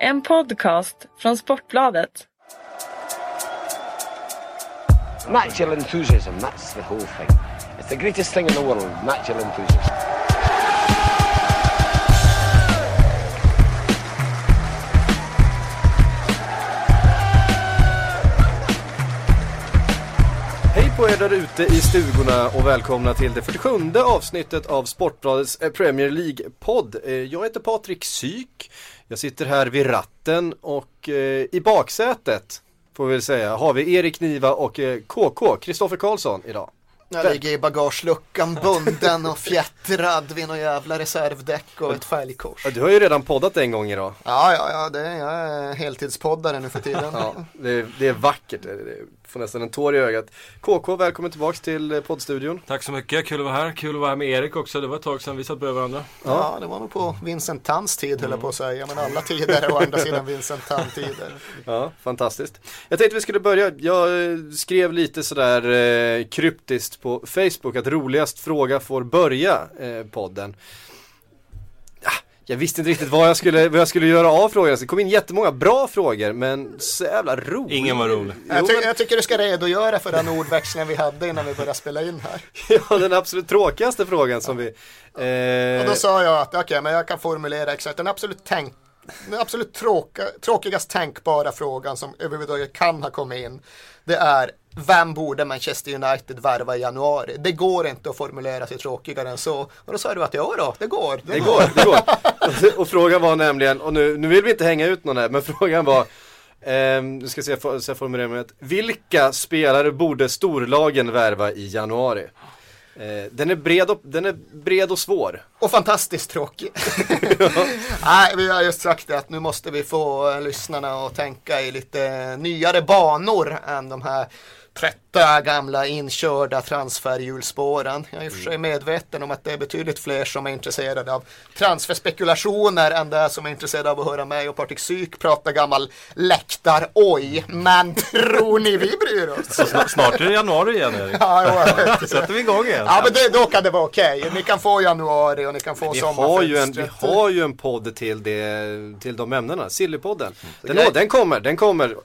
En podcast från Sportbladet. Natural enthusiasm, that's the whole thing. It's the greatest thing in the world, natural enthusiasm. På er där ute i stugorna och välkomna till det 47 avsnittet av Sportbladets eh, Premier League-podd. Eh, Jag heter Patrik Syk, jag sitter här vid ratten och eh, i baksätet får vi väl säga har vi Erik Niva och KK, Kristoffer Karlsson idag. Jag ligger i bagageluckan bunden och fjättrad vid någon jävla reservdäck och ett fälgkors. Du har ju redan poddat en gång idag. Ja, ja, ja, det är, jag är heltidspoddare nu för tiden. Ja, det, är, det är vackert, det, det får nästan en tår i ögat. KK, välkommen tillbaks till eh, poddstudion. Tack så mycket, kul att vara här. Kul att vara här med Erik också. Det var ett tag sedan vi satt bredvid varandra. Ja, det var nog på Vincent Tanns tid höll jag på att säga, men alla tider är å andra sidan Vincent Tann-tider. Ja, fantastiskt. Jag tänkte vi skulle börja, jag eh, skrev lite sådär eh, kryptiskt på Facebook att roligast fråga får börja eh, podden. Ja, jag visste inte riktigt vad jag skulle, vad jag skulle göra av frågorna. Det kom in jättemånga bra frågor men så jävla rolig. Ingen var rolig. Jo, Jag, ty- men, jag tycker du ska redogöra för den ordväxlingen vi hade innan vi började spela in här. ja, den absolut tråkigaste frågan som vi... Eh, Och då sa jag att okej, men jag kan formulera exakt den absolut tänk den absolut tråka, tråkigast tänkbara frågan som överhuvudtaget kan ha kommit in. Det är vem borde Manchester United värva i januari? Det går inte att formulera sig tråkigare än så. Och då sa du att ja då, det går. Det går, det går. Och frågan var nämligen, och nu, nu vill vi inte hänga ut någon här, men frågan var Eh, Nu ska jag se så mig rätt. Vilka spelare borde storlagen värva i januari? Eh, den, är bred och, den är bred och svår. Och fantastiskt tråkig. Nej, vi har just sagt det att nu måste vi få eh, lyssnarna att tänka i lite nyare banor än de här trötta gamla inkörda transferhjulspåren. Jag är i och för sig medveten om att det är betydligt fler som är intresserade av transferspekulationer än det som är intresserade av att höra mig och Patrik Syk prata gammal läktar-oj. Men tror ni vi bryr oss? Snart, snart är det januari igen Erik. Ja, jag vet. Då sätter vi igång igen. Ja men det, då kan det vara okej. Ni kan få januari och ni kan få Vi har, ju en, vi har ju en podd till, det, till de ämnena, Sillypodden. Den, grej- den kommer, den kommer.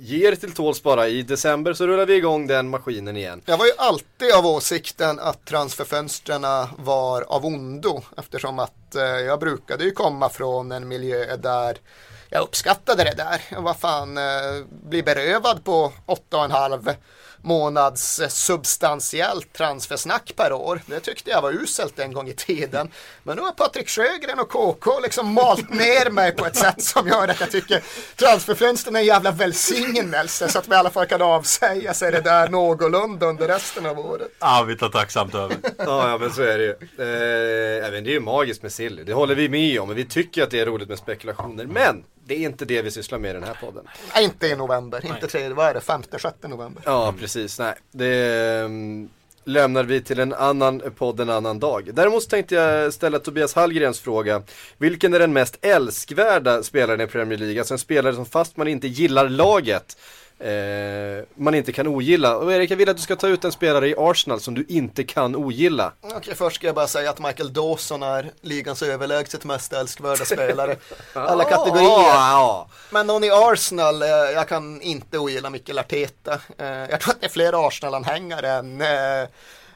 Ge er till tåls bara, i december så rullar vi igång den maskinen igen. Jag var ju alltid av åsikten att transferfönstren var av ondo eftersom att eh, jag brukade ju komma från en miljö där jag uppskattade det där. Jag var fan eh, bli berövad på åtta och en halv månads eh, substantiellt transfersnack per år. Det tyckte jag var uselt en gång i tiden. Men nu har Patrik Sjögren och KK liksom malt ner mig på ett sätt som gör att jag tycker transferfönstren är en jävla välsignelse så att vi i alla fall kan avsäga sig det där någorlunda under resten av året. Ja, vi tar tacksamt över. Ja, ja men så är det ju. Eh, det är ju magiskt med Silly, det håller vi med om. Men vi tycker att det är roligt med spekulationer. Men det är inte det vi sysslar med i den här podden. Nej, inte i november, inte tredje, vad är det, femte, sjätte november. Ja, precis. Nej, det um, lämnar vi till en annan podd en annan dag. Däremot så tänkte jag ställa Tobias Hallgrens fråga. Vilken är den mest älskvärda spelaren i Premier League? Alltså en spelare som fast man inte gillar laget eh, man inte kan ogilla. Och Erik, jag vill att du ska ta ut en spelare i Arsenal som du inte kan ogilla. Okej, först ska jag bara säga att Michael Dawson är ligans överlägset mest älskvärda spelare. Alla kategorier. Ja, Men någon i Arsenal, eh, jag kan inte ogilla Mikael Arteta. Eh, jag tror att det är fler Arsenal-anhängare än, eh,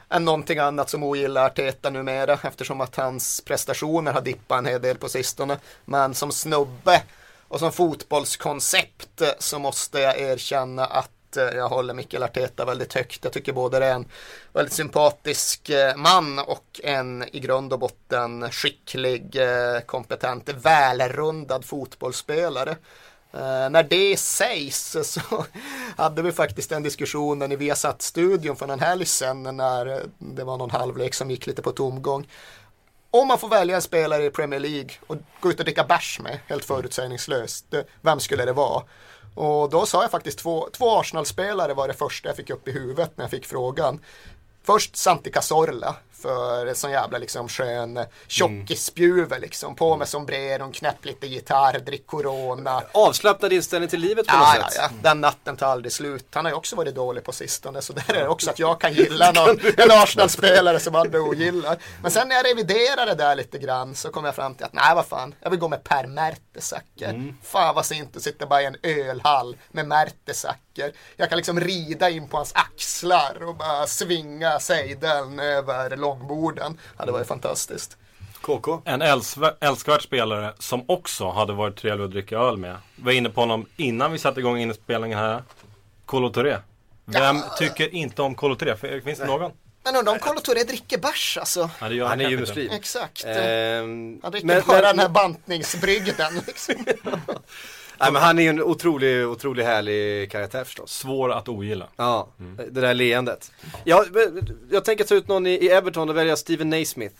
än någonting annat som ogillar Arteta numera eftersom att hans prestationer har dippat en hel del på sistone. Men som snubbe och som fotbollskoncept eh, så måste jag erkänna att eh, jag håller Mikael Arteta väldigt högt. Jag tycker både det är en väldigt sympatisk eh, man och en i grund och botten skicklig, kompetent, välrundad fotbollsspelare. Uh, när det sägs så hade vi faktiskt en diskussion när vi satt studion för någon helg sedan när det var någon halvlek som gick lite på tomgång. Om man får välja en spelare i Premier League och gå ut och dricka bärs med, helt förutsägningslöst, eh, vem skulle det vara? Och då sa jag faktiskt två, två Arsenal-spelare var det första jag fick upp i huvudet när jag fick frågan. Först Santi Cazorla, för en sån jävla liksom skön tjockisspjuver liksom. På med sombreron, knäpp lite gitarr, drick corona. Avslappnad inställning till livet på något ja, sätt. ja. Den natten tar aldrig slut. Han har ju också varit dålig på sistone. Så där är det också att jag kan gilla någon, en Arsenal-spelare som andra ogillar. Men sen när jag reviderar det där lite grann så kom jag fram till att nej vad fan, jag vill gå med Per Mertesacker. Mm. Fan vad synt att sitta bara i en ölhall med Mertesacker. Jag kan liksom rida in på hans axlar och bara svinga sejdeln över långborden. Ja, det var ju fantastiskt. KK. En älskvärd, spelare som också hade varit trevlig att dricka öl med. Var inne på honom innan vi satte igång inspelningen här. Kolo Touré. Vem tycker inte om Kolo Touré? Finns det någon? Men undrar om Kolo Touré dricker bärs alltså. Ja, det gör Han är ju muslim. Exakt. Ehm, Han dricker men, bara men, den här bantningsbrygden. Liksom. nej, men han är ju en otrolig, otrolig härlig karaktär förstås. Svår att ogilla. Ja, det där leendet. Ja, men jag tänker ta ut någon i, i Everton och välja Steven Naismith.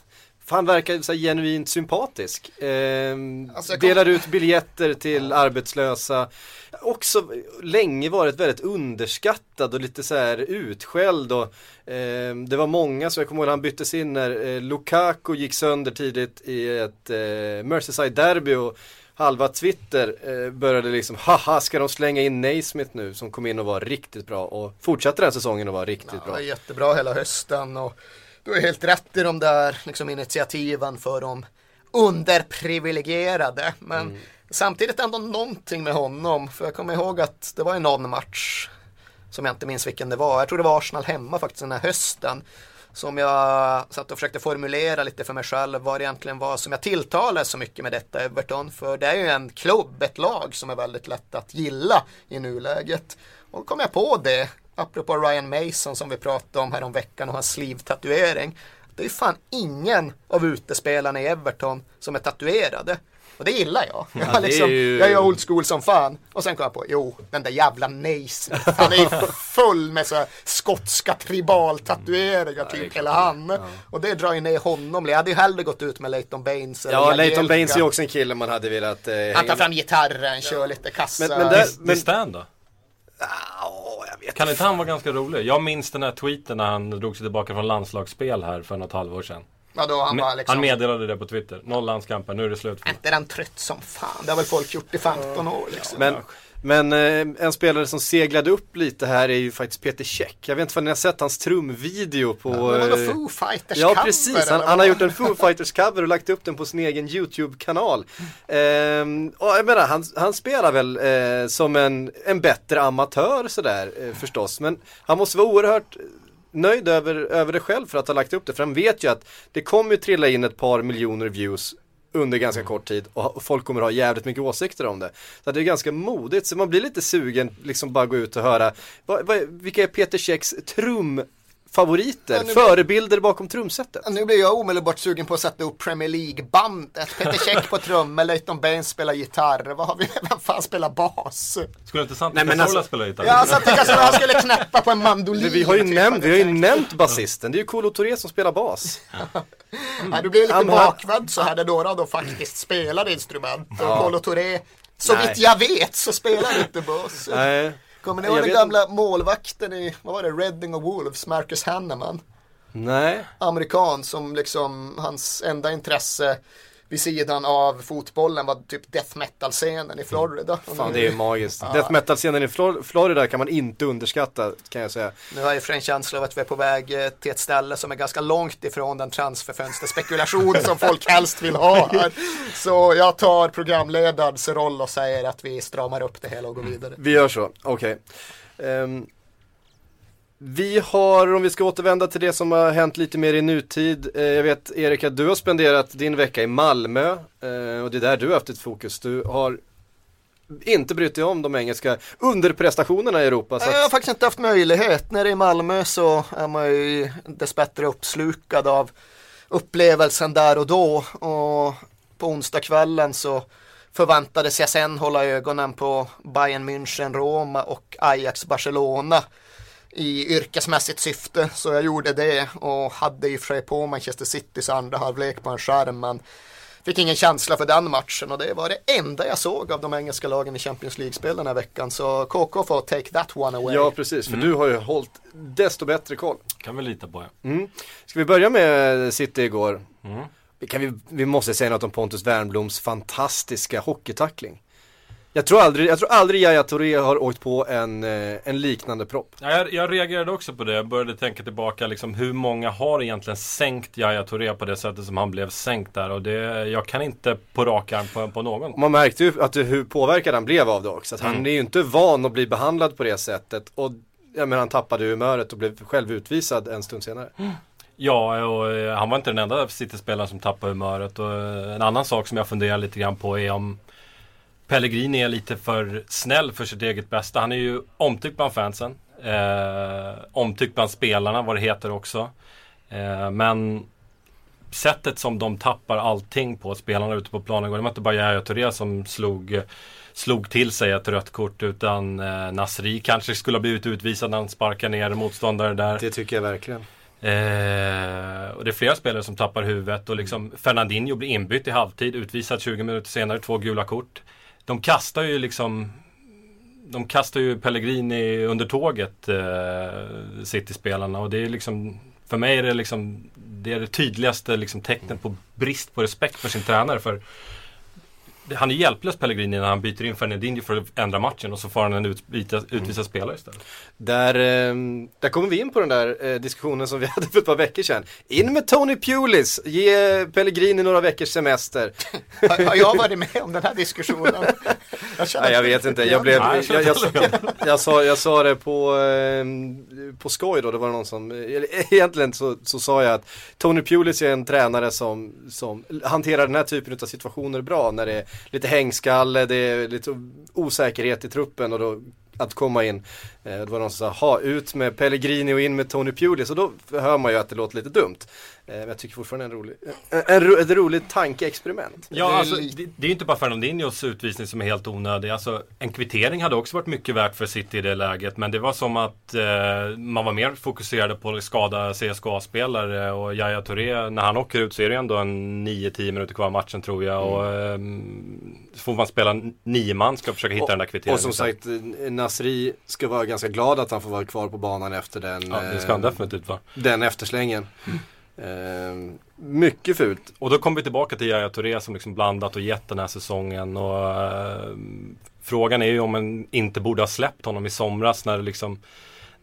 För han verkar så här genuint sympatisk. Ehm, Alltså, jag kom- delar ut biljetter till arbetslösa. Också länge varit väldigt underskattad och lite så här utskälld. Och, ehm, det var många, så jag kommer ihåg han byttes in när eh, Lukaku gick sönder tidigt i ett eh, Merseyside-derby. Och halva Twitter eh, började liksom, haha ska de slänga in Naismith nu som kom in och var riktigt bra och fortsatte den säsongen och var riktigt Ja, bra. var jättebra hela hösten och du är helt rätt i de där liksom, initiativen för de underprivilegierade. Men Mm. samtidigt ändå någonting med honom. För jag kommer ihåg att det var ju någon match som jag inte minns vilken det var. Jag tror det var Arsenal hemma faktiskt den här hösten. Som jag satt och försökte formulera lite för mig själv vad det egentligen var som jag tilltalade så mycket med detta Everton. För det är ju en klubb, ett lag som är väldigt lätt att gilla i nuläget. Och då kom jag på det, apropå Ryan Mason som vi pratade om här om veckan och hans sleeve-tatuering. Det är ju fan ingen av utespelarna i Everton som är tatuerade. Och det gillar jag. Jag, det är liksom, ju- jag är old school som fan. Och sen kom jag på, jo, den där jävla Naismith. Han är ju full med så här skotska tribaltatueringar typ hela han. Och det drar ju ner honom. Jag hade ju hellre gått ut med Leighton Baines. eller Ja, Leighton. Baines är ju också en kille man hade velat eh, Han tar fram gitarren, kör lite kassa. Men- men där- Dis- Distan då? Ja, jag vet Kan inte han vara ganska rolig? Jag minns den här tweeten när han drog sig tillbaka från landslagsspel här för något halvår sedan. Ja, då han, Me- bara liksom, Han meddelade det på Twitter. Noll landskamper, nu är det slut. Är inte den trött som fan? Det har väl folk gjort i 15 år liksom. Men, men eh, en spelare som seglade upp lite här är ju faktiskt Peter Käck. Jag vet inte om ni har sett hans trumvideo på... Men vadå eh, Foo Fighters Ja cover, precis, han, han har gjort en Foo Fighters cover och lagt upp den på sin egen YouTube-kanal. Ehm, och jag menar, han, han spelar väl eh, som en, en bättre amatör sådär eh, förstås. Men han måste vara oerhört nöjd över, över det själv för att ha lagt upp det. För han vet ju att det kommer ju trilla in ett par miljoner views under ganska kort tid och folk kommer ha jävligt mycket åsikter om det. Så det är ganska modigt, så man blir lite sugen liksom bara gå ut och höra vad, vad, vilka är Peter Käcks trumfavoriter, Ja, nu- förebilder bakom trumsetet? Nu blir jag omedelbart sugen på att sätta upp Premier League-bandet. Peter Käck på trummor, Leighton Baines spelar gitarr. Vad har vi? Vem fan spelar bas? Skulle inte Santi Nej, men Cazorla alltså- spela gitarr? Ja, alltså, jag tänker att han skulle knäppa på en mandolin. Men vi har ju typ, nämnt, vi har ju nämnt basisten, det är ju Kolo Touré som spelar bas. Ja, du blir lite Ja, men- bakvänd så här där några då faktiskt spelar instrument. Och Colo Touré, så vitt jag vet så spelar inte bas. Nej. Kommer ni ihåg den gamla målvakten i, vad var det, Reading och Wolves, Marcus Hanneman? Nej. Amerikan som liksom, hans enda intresse vid sidan av fotbollen var typ death metal-scenen i Florida. Och Fan det är ju magiskt. Death metal-scenen i Flor- Florida kan man inte underskatta kan jag säga. nu har jag för en känsla av att vi är på väg eh, till ett ställe som är ganska långt ifrån den transferfönsterspekulation som folk helst vill ha här. Så jag tar programledarens roll och säger att vi stramar upp det hela och går vidare. Vi gör så, okej. Ehm, vi har, om vi ska återvända till det som har hänt lite mer i nutid. Eh, jag vet Erik att du har spenderat din vecka i Malmö eh, och det är där du har haft ditt fokus. Du har inte brytt dig om de engelska underprestationerna i Europa. Så Jag har att, faktiskt inte haft möjlighet. Nere i Malmö så är man ju dessbättre uppslukad av upplevelsen där och då. Och på onsdagskvällen så förväntades jag sen hålla ögonen på Bayern München, Roma och Ajax Barcelona i yrkesmässigt syfte. Så jag gjorde det och hade i och för sig på Manchester Citys andra halvlek på en skärm. Men fick ingen känsla för den matchen och det var det enda jag såg av de engelska lagen i Champions League-spel den här veckan. Så KK får take that one away. Ja, precis, för du har ju hållit desto bättre koll. Kan vi lita på ja. Mm. Ska vi börja med City igår? Kan vi, vi måste säga något om Pontus Wernbloms fantastiska hockeytackling. Jag tror aldrig, jag tror aldrig Yahya Touré har åkt på en, eh, en liknande propp. Ja, jag, jag reagerade också på det. Jag började tänka tillbaka liksom, hur många har egentligen sänkt Yahya Touré på det sättet som han blev sänkt där. Och det, jag kan inte på rak arm på, på någon. Man märkte ju att det, hur påverkad han blev av det också. Att han Mm. är ju inte van att bli behandlad på det sättet. Och jag menar, han tappade humöret och blev själv utvisad en stund senare. Ja, och eh, han var inte den enda City-spelaren som tappade humöret. Och eh, en annan sak som jag funderar lite grann på är om Pellegrini är lite för snäll för sitt eget bästa. Han är ju omtyckt bland fansen. Eh, omtyckt bland spelarna, vad det heter också. Eh, men sättet som de tappar allting på, spelarna ute på planen. Det var inte bara Yahya Touré som slog, slog till sig ett rött kort. Utan eh, Nasri kanske skulle ha blivit utvisad när han sparkar ner motståndare där. Det tycker jag verkligen. Eh, och det är flera spelare som tappar huvudet och liksom Fernandinho blir inbytt i halvtid, utvisad 20 minuter senare, två gula kort. De kastar ju liksom De kastar ju Pellegrini under tåget, eh, City-spelarna. Och det är liksom För mig är det liksom Det är det tydligaste liksom tecknet på brist på respekt för sin tränare. För han är hjälplös Pellegrini när han byter in Fernandinho för att ändra matchen och så får han en utbyta, utvisad spelare istället. Där, eh, där kommer vi in på den där eh, diskussionen som vi hade för ett par veckor sedan. In med Tony Pulis, ge Pellegrini några veckors semester. Har, jag varit med om den här diskussionen? Jag, Nej, jag vet inte, jag blev, jag, jag, jag jag, sa, jag sa det på, eh, på skoj då, det var någon som, egentligen så, så sa jag att Tony Pulis är en tränare som, som hanterar den här typen av situationer bra när det är lite hängskalle, det är lite osäkerhet i truppen och då att komma in. Eh, det var någon som sa, ha ut med Pellegrini och in med Tony Pulis och då hör man ju att det låter lite dumt. Eh, men jag tycker fortfarande en rolig, en, en, ro- ett roligt tankeexperiment. Ja, Det är alltså, det, det är ju inte bara Fernandinhos utvisning som är helt onödig. Alltså, en kvittering hade också varit mycket värt för City i det läget. Men det var som att eh, man var mer fokuserad på att skada CSKA-spelare. Och Yahya Touré, när han åker ut så är det ändå en 9-10 minuter kvar av matchen tror jag. Och eh, får man spela nio man ska försöka hitta den där kvitteringen. Och som sagt, eh, Nasri ska vara ganska glad att han får vara kvar på banan efter den, Ja, det ska han eh, definitivt vara. den efterslängen. Eh, mycket fult. Och då kommer vi tillbaka till Yahya Touré som liksom blandat och gett den här säsongen. Och, eh, frågan är ju om man inte borde ha släppt honom i somras när det liksom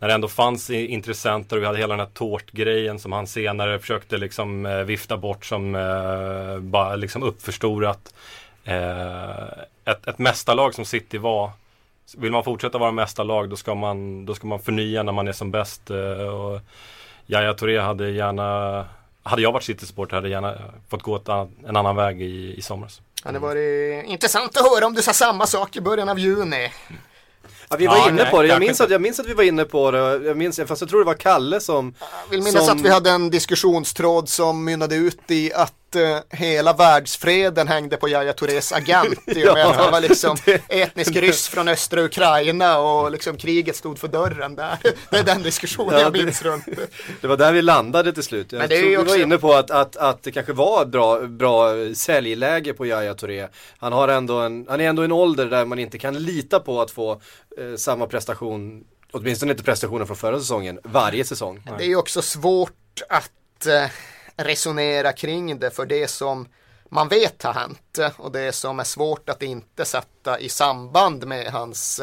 när det ändå fanns intressenter och vi hade hela den här tårtgrejen som han senare försökte liksom eh, vifta bort som eh, bara liksom uppförstorat. Eh, ett, ett mästarlag som City var vill man fortsätta vara mästarlag då ska man, då ska man förnya när man är som bäst. eh, Och Yahya Touré hade gärna hade jag varit City-supporter hade jag gärna fått gå annat, en annan väg i, i somras. Ja, det var intressant att höra om du sa samma sak i början av juni. Ja, vi var Ja, inne nej, på det, jag minns, att, jag minns att vi var inne på det, jag minns, fast jag tror det var Kalle som Jag vill minnas Som- att vi hade en diskussionstråd som mynnade ut i att eh, hela världsfreden hängde på Yahya Tourés agent. Med Ja, att han var liksom det- etnisk ryss från östra Ukraina och liksom kriget stod för dörren där. Det är den diskussionen Ja, jag det- minns runt. Det var där vi landade till slut. Jag Men det är tror ju vi var också- inne på att, att, att det kanske var ett bra, bra säljläge på Yahya Touré. Han, har ändå en, han är ändå i en ålder där man inte kan lita på att få eh, samma prestation, åtminstone inte prestationen från förra säsongen, varje säsong. Det är ju också svårt att eh, resonera kring det för det som man vet har hänt och det som är svårt att inte sätta i samband med hans,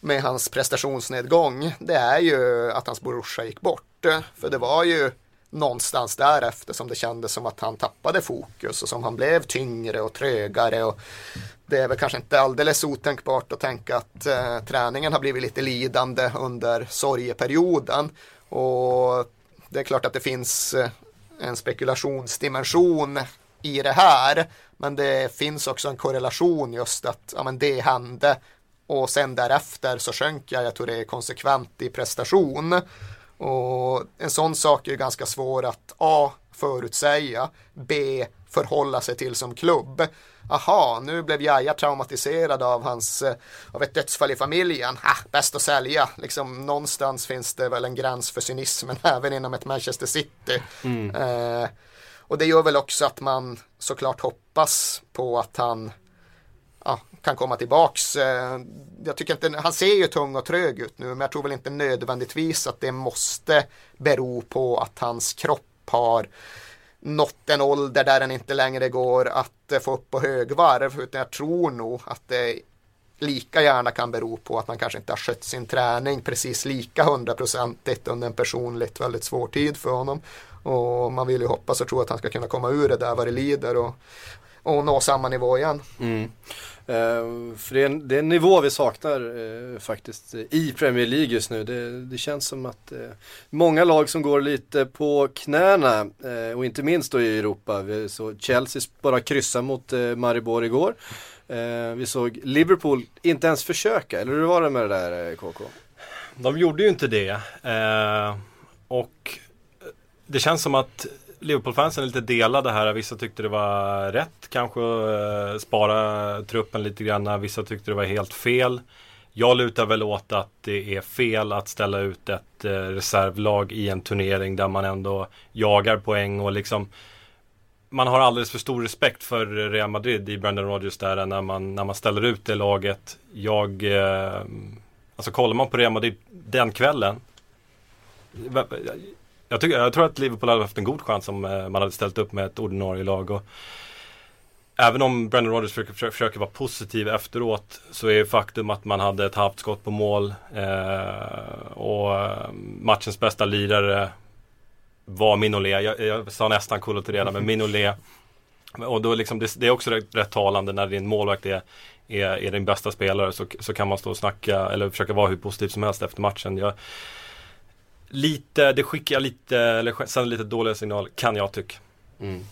med hans prestationsnedgång det är ju att hans brorsa gick bort. För det var ju någonstans därefter som det kändes som att han tappade fokus och som han blev tyngre och trögare och det är väl kanske inte alldeles otänkbart att tänka att eh, träningen har blivit lite lidande under sorgeperioden och det är klart att det finns eh, en spekulationsdimension i det här men det finns också en korrelation just att ja, men det hände och sen därefter så sjönk jag, jag tror det är konsekvent i prestation och en sån sak är ju ganska svår att A. förutsäga, B. förhålla sig till som klubb. Aha, nu blev Jaja traumatiserad av hans, eh, av ett dödsfall i familjen. Ha, bäst att sälja. Liksom, någonstans finns det väl en gräns för cynismen även inom ett Manchester City. Eh, och det gör väl också att man såklart hoppas på att han ja, kan komma tillbaks. Eh, jag tycker inte, han ser ju tung och trög ut nu men jag tror väl inte nödvändigtvis att det måste bero på att hans kropp har nått en ålder där den inte längre går att eh, få upp på högvarv utan jag tror nog att det lika gärna kan bero på att man kanske inte har skött sin träning precis lika hundraprocentigt under en personligt väldigt svår tid för honom. Och man vill ju hoppas och tro att han ska kunna komma ur det där vad det lider och, och nå samma nivå igen. Mm. Eh, för det är, en, det är, en, nivå vi saknar eh, faktiskt i Premier League just nu. Det, det känns som att uh, många lag som går lite på knäna och inte minst då i Europa. Vi så Chelsea bara kryssa mot Maribor igår. vi såg Liverpool inte ens försöka, eller hur var det med det där KK? De gjorde ju inte det. och det känns som att Liverpool-fansen är lite delade här. Vissa tyckte det var rätt kanske att eh, spara truppen lite grann. Vissa tyckte det var helt fel. Jag lutar väl åt att det är fel att ställa ut ett eh, reservlag i en turnering där man ändå jagar poäng och liksom man har alldeles för stor respekt för Real Madrid i Brandon Rodgers där när man, när man ställer ut det laget. Jag, eh, alltså kollar man på Real Madrid den kvällen jag, tycker, jag tror att Liverpool hade haft en god chans om eh, man hade ställt upp med ett ordinarie lag. Och även om Brendan Rodgers försöker, försöker vara positiv efteråt så är faktum att man hade ett halvt skott på mål eh, och eh, matchens bästa lirare var Minolet. Jag, jag sa nästan Koulibaly men Minolet. Och då liksom, det, det, är också rätt, rätt talande när din målvakt är, är, är din bästa spelare så, så kan man stå och snacka eller försöka vara hur positiv som helst efter matchen. Jag, lite, det skickar lite, eller sänder lite dåliga signal kan jag tycka. Mm.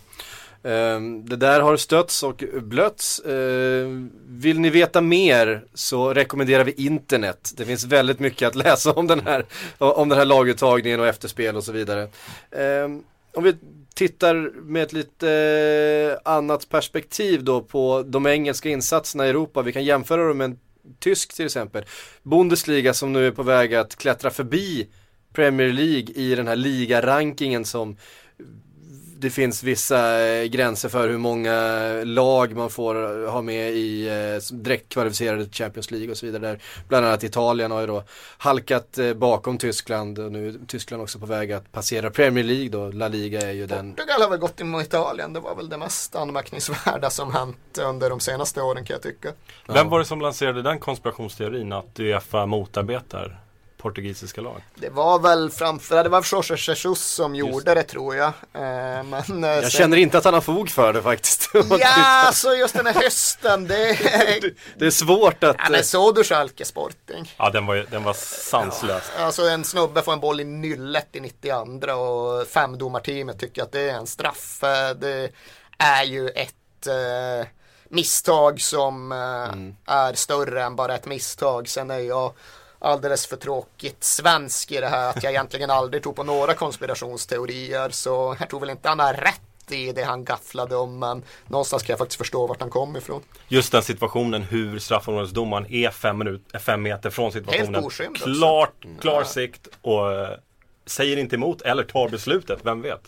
Um, det där har stötts och blötts. Uh, vill ni veta mer så rekommenderar vi internet. Det finns väldigt mycket att läsa om den här, om den här laguttagningen och efterspel och så vidare. Um, om vi tittar med ett lite eh, annat perspektiv då på de engelska insatserna i Europa. Vi kan jämföra dem med en tysk till exempel. Bundesliga som nu är på väg att klättra förbi Premier League i den här ligarankingen som det finns vissa eh, gränser för hur många lag man får ha med i eh, direkt kvalificerade Champions League och så vidare. Där bland annat Italien har ju då halkat eh, bakom Tyskland och nu är Tyskland också på väg att passera Premier League då. La Liga är ju den. Portugal har väl gått emot Italien. Det var väl det mest anmärkningsvärda som hänt under de senaste åren kan jag tycka. Vem var det som lanserade den konspirationsteorin att Uefa motarbetar portugisiska lag? Det var väl framför, det var Jorge Jesus som Just. gjorde det tror jag. Eh, men, eh, jag sen... känner inte att han har fog för det faktiskt. ja, alltså just den här hösten, det är... det är svårt att... Ja, men såg du Schalke Sporting? Ja, den var, den var sanslös. Ja, alltså en snubbe får en boll i nyllet i 92 och femdomarteamet tycker att det är en straff. Eh, det är ju ett eh, misstag som eh, mm. är större än bara ett misstag. Sen är jag alldeles för tråkigt svensk i det här att jag egentligen aldrig tror på några konspirationsteorier så jag tror väl inte han har rätt i det han gafflade om men någonstans kan jag faktiskt förstå vart han kom ifrån. Just den situationen hur straffområdesdomaren är fem, minut, fem meter från situationen. Helt oskymd Klart, klar sikt och uh, säger inte emot eller tar beslutet, vem vet?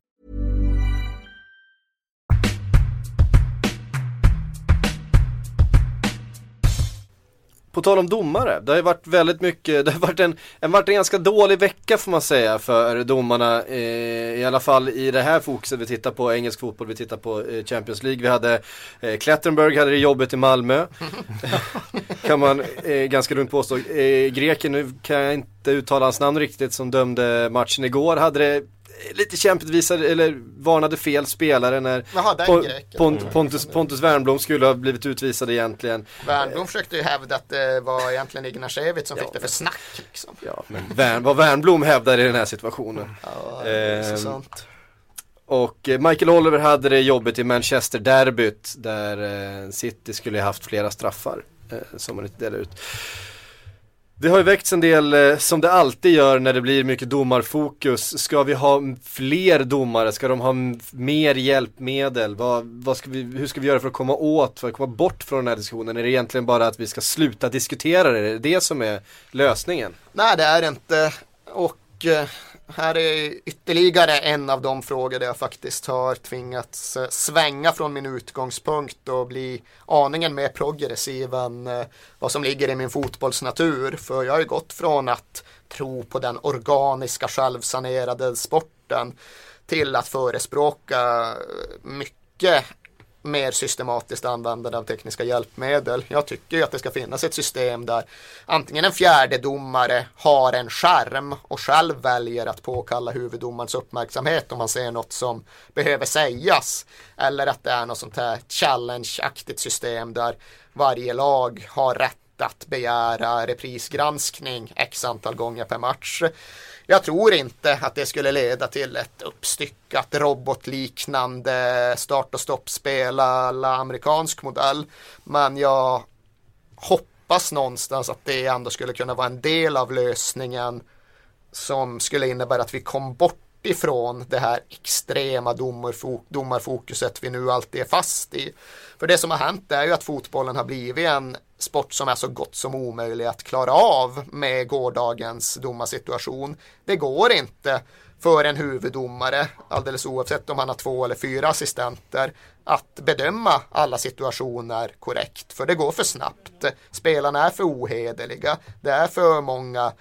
På tal om domare, det har ju varit väldigt mycket, det har varit en, en, varit en ganska dålig vecka får man säga för domarna. Eh, I alla fall i det här fokuset vi tittar på engelsk fotboll, vi tittar på eh, Champions League. Vi hade eh, Klettenberg hade det jobbet i Malmö. kan man eh, ganska lugnt påstå. Eh, greken, nu kan jag inte uttala hans namn riktigt, som dömde matchen igår, hade det lite kämpigt visade, eller varnade fel spelare när Jaha, greken. Pont, Pontus, Pontus Wernbloom skulle ha blivit utvisad egentligen. Wernbloom försökte ju hävda att det var egentligen Ignashevich som fick det för snack. Liksom. Ja, men Wern, vad Wernbloom hävdar i den här situationen. Ja, det är så Ehm, sant. Och eh, Michael Oliver hade det jobbigt i Manchester-derbyt där eh, City skulle ha haft flera straffar eh, som man inte delade ut. Det har ju väckts en del, eh, som det alltid gör när det blir mycket domarfokus. Ska vi ha fler domare? Ska de ha mer hjälpmedel? Vad, vad ska vi, hur ska vi göra för att komma åt, för att komma bort från den här diskussionen? Är det egentligen bara att vi ska sluta diskutera det? Är det det som är lösningen? Nej, det är det inte. Och eh, här är ytterligare en av de frågor där jag faktiskt har tvingats eh, svänga från min utgångspunkt och bli aningen mer progressiv än eh, vad som ligger i min fotbollsnatur. För jag har ju gått från att tro på den organiska självsanerade sporten till att förespråka mycket mer systematiskt användande av tekniska hjälpmedel. Jag tycker ju att det ska finnas ett system där antingen en fjärde domare har en skärm och själv väljer att påkalla huvuddomarens uppmärksamhet om man ser något som behöver sägas. Eller att det är något sånt här challenge-aktigt system där varje lag har rätt att begära reprisgranskning x antal gånger per match. Jag tror inte att det skulle leda till ett uppstyckat robotliknande start och stoppspel alla amerikansk modell. Men jag hoppas någonstans att det ändå skulle kunna vara en del av lösningen som skulle innebära att vi kom bort ifrån det här extrema domarfokuset vi nu alltid är fast i. För det som har hänt är ju att fotbollen har blivit en sport som är så gott som omöjlig att klara av med gårdagens domarsituation. Det går inte för en huvuddomare, alldeles oavsett om han har två eller fyra assistenter, att bedöma alla situationer korrekt. För det går för snabbt. Spelarna är för ohederliga. Det är för många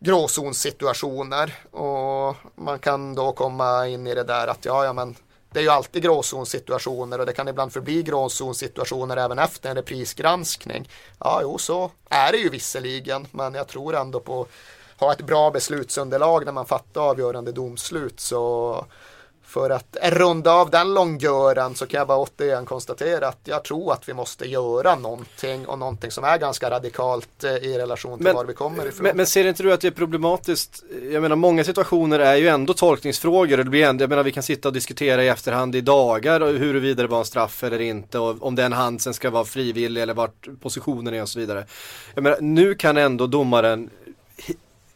gråzonssituationer och man kan då komma in i det där att ja, ja men det är ju alltid gråzonssituationer och det kan ibland förbli gråzonssituationer även efter en reprisgranskning. Ja, jo, så är det ju visserligen, men jag tror ändå på ha ett bra beslutsunderlag när man fattar avgörande domslut så för att runda av den långgöran så kan jag bara återigen konstatera att jag tror att vi måste göra någonting och någonting som är ganska radikalt eh, i relation till Men- var vi kommer ifrån. Men, men ser inte du att det är problematiskt? Jag menar många situationer är ju ändå tolkningsfrågor och det blir ändå, jag menar vi kan sitta och diskutera i efterhand i dagar och huruvida det var en straff eller inte och om den hand sen ska vara frivillig eller vart positionen är och så vidare. Jag menar nu kan ändå domaren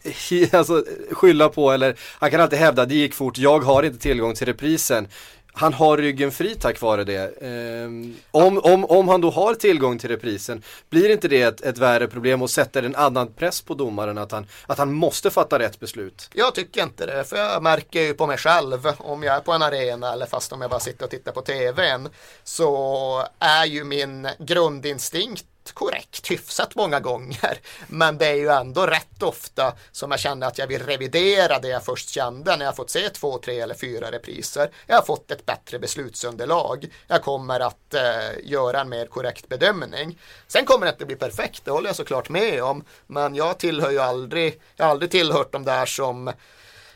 alltså, skylla på eller han kan alltid hävda det gick fort, jag har inte tillgång till reprisen. Han har ryggen fri tack vare det. Um, om, om, om han då har tillgång till reprisen, blir inte det ett, ett värre problem och sätter en annan press på domaren att han, att han måste fatta rätt beslut? Jag tycker inte det, för jag märker ju på mig själv om jag är på en arena eller fast om jag bara sitter och tittar på tvn så är ju min grundinstinkt korrekt hyfsat många gånger. Men det är ju ändå rätt ofta som jag känner att jag vill revidera det jag först kände när jag fått se två, tre eller fyra repriser. Jag har fått ett bättre beslutsunderlag. Jag kommer att eh, göra en mer korrekt bedömning. Sen kommer det inte bli perfekt, det håller jag såklart med om. Men jag tillhör ju aldrig, jag har aldrig tillhört de där som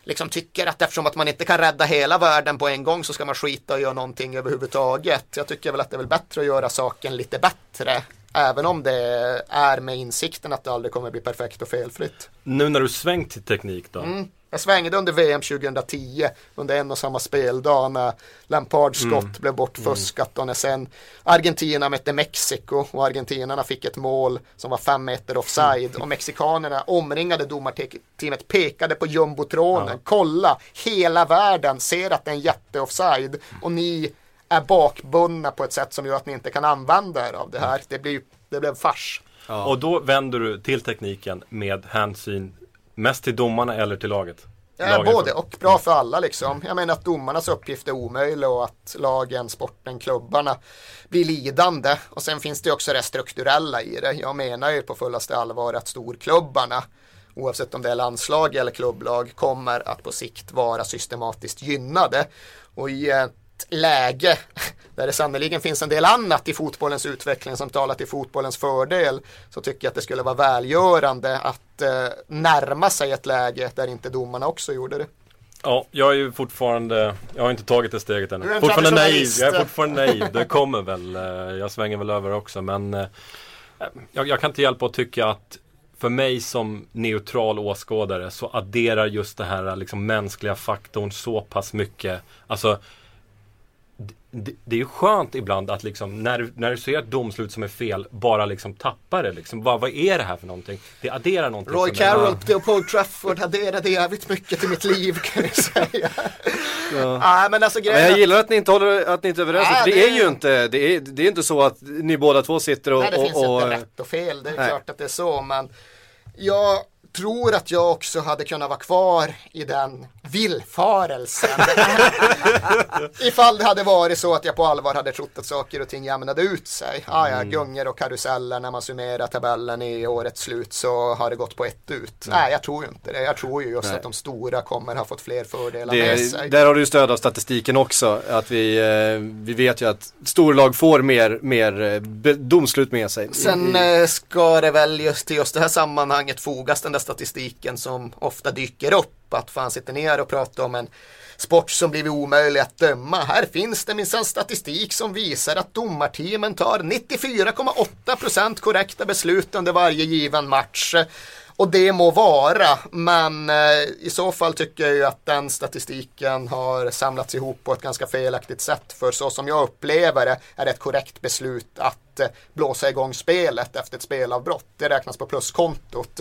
liksom tycker att eftersom att man inte kan rädda hela världen på en gång så ska man skita och göra någonting överhuvudtaget. Jag tycker väl att det är väl bättre att göra saken lite bättre. Även om det är med insikten att det aldrig kommer bli perfekt och felfritt. Nu när du svängt till teknik då? Mm. Jag svängde under VM 2010 under en och samma speldag när Lampards skott blev bortfuskat och när sen Argentina mötte Mexiko och argentinarna fick ett mål som var fem meter offside och mexikanerna omringade domarteamet pekade på jumbotronen. Kolla, hela världen ser att det är en jätteoffside och ni är bakbundna på ett sätt som gör att ni inte kan använda er av det här. Det, blir, det blev fars. Och då vänder du till tekniken med hänsyn mest till domarna eller till laget? Ja, Lagen både och. Bra för alla liksom. Jag menar att domarnas uppgift är omöjlig och att lagen, sporten, klubbarna blir lidande. Och sen finns det också det strukturella i det. Jag menar ju på fullaste allvar att storklubbarna oavsett om det är landslag eller klubblag kommer att på sikt vara systematiskt gynnade. Och i ett läge där det sannoliken finns en del annat i fotbollens utveckling som talar till fotbollens fördel så tycker jag att det skulle vara välgörande att eh, närma sig ett läge där inte domarna också gjorde det. Ja, jag är ju fortfarande, jag har inte tagit det steget ännu. Fortfarande naiv, jag är fortfarande naiv. Det kommer väl, eh, jag svänger väl över också men eh, jag, jag kan inte hjälpa att tycka att för mig som neutral åskådare så adderar just det här liksom mänskliga faktorn så pass mycket. Alltså det, det är ju skönt ibland att liksom när, du- när du ser ett domslut som är fel bara liksom tappa det liksom. Vad, vad är det här för någonting? Det adderar någonting Roy. Carroll på Paul Trafford adderade jävligt mycket till mitt liv kan jag säga. Nej men alltså Men grejen jag är- gillar att ni inte håller, att ni inte är överens. För det, det- är ju inte, det är, det är inte så att ni båda två sitter och... Nej, det och, finns och, inte rätt och fel. Det är Nej. klart att det är så. Men jag tror att jag också hade kunnat vara kvar i den villfarelsen. Ifall det hade varit så att jag på allvar hade trott att saker och ting jämnade ut sig. Ah, ja, gungor och karuseller när man summerar tabellen i årets slut så har det gått på ett ut. Nej, jag tror ju inte det. Jag tror ju just Nej. att de stora kommer ha fått fler fördelar med det, sig. där har du stöd av statistiken också. Att vi, eh, vi vet ju att storlag får mer, mer eh, domslut med sig. Sen I- i- eh, ska det väl just till just det här sammanhanget fogas den där statistiken som ofta dyker upp. Att fan sitter ner och pratar om en sport som blivit omöjlig att döma. Här finns det minsann statistik som visar att domarteamen tar 94,8% korrekta beslut under varje given match. Och det må vara, men eh, i så fall tycker jag ju att den statistiken har samlats ihop på ett ganska felaktigt sätt. För så som jag upplever det är det ett korrekt beslut att eh, blåsa igång spelet efter ett spelavbrott. Det räknas på pluskontot.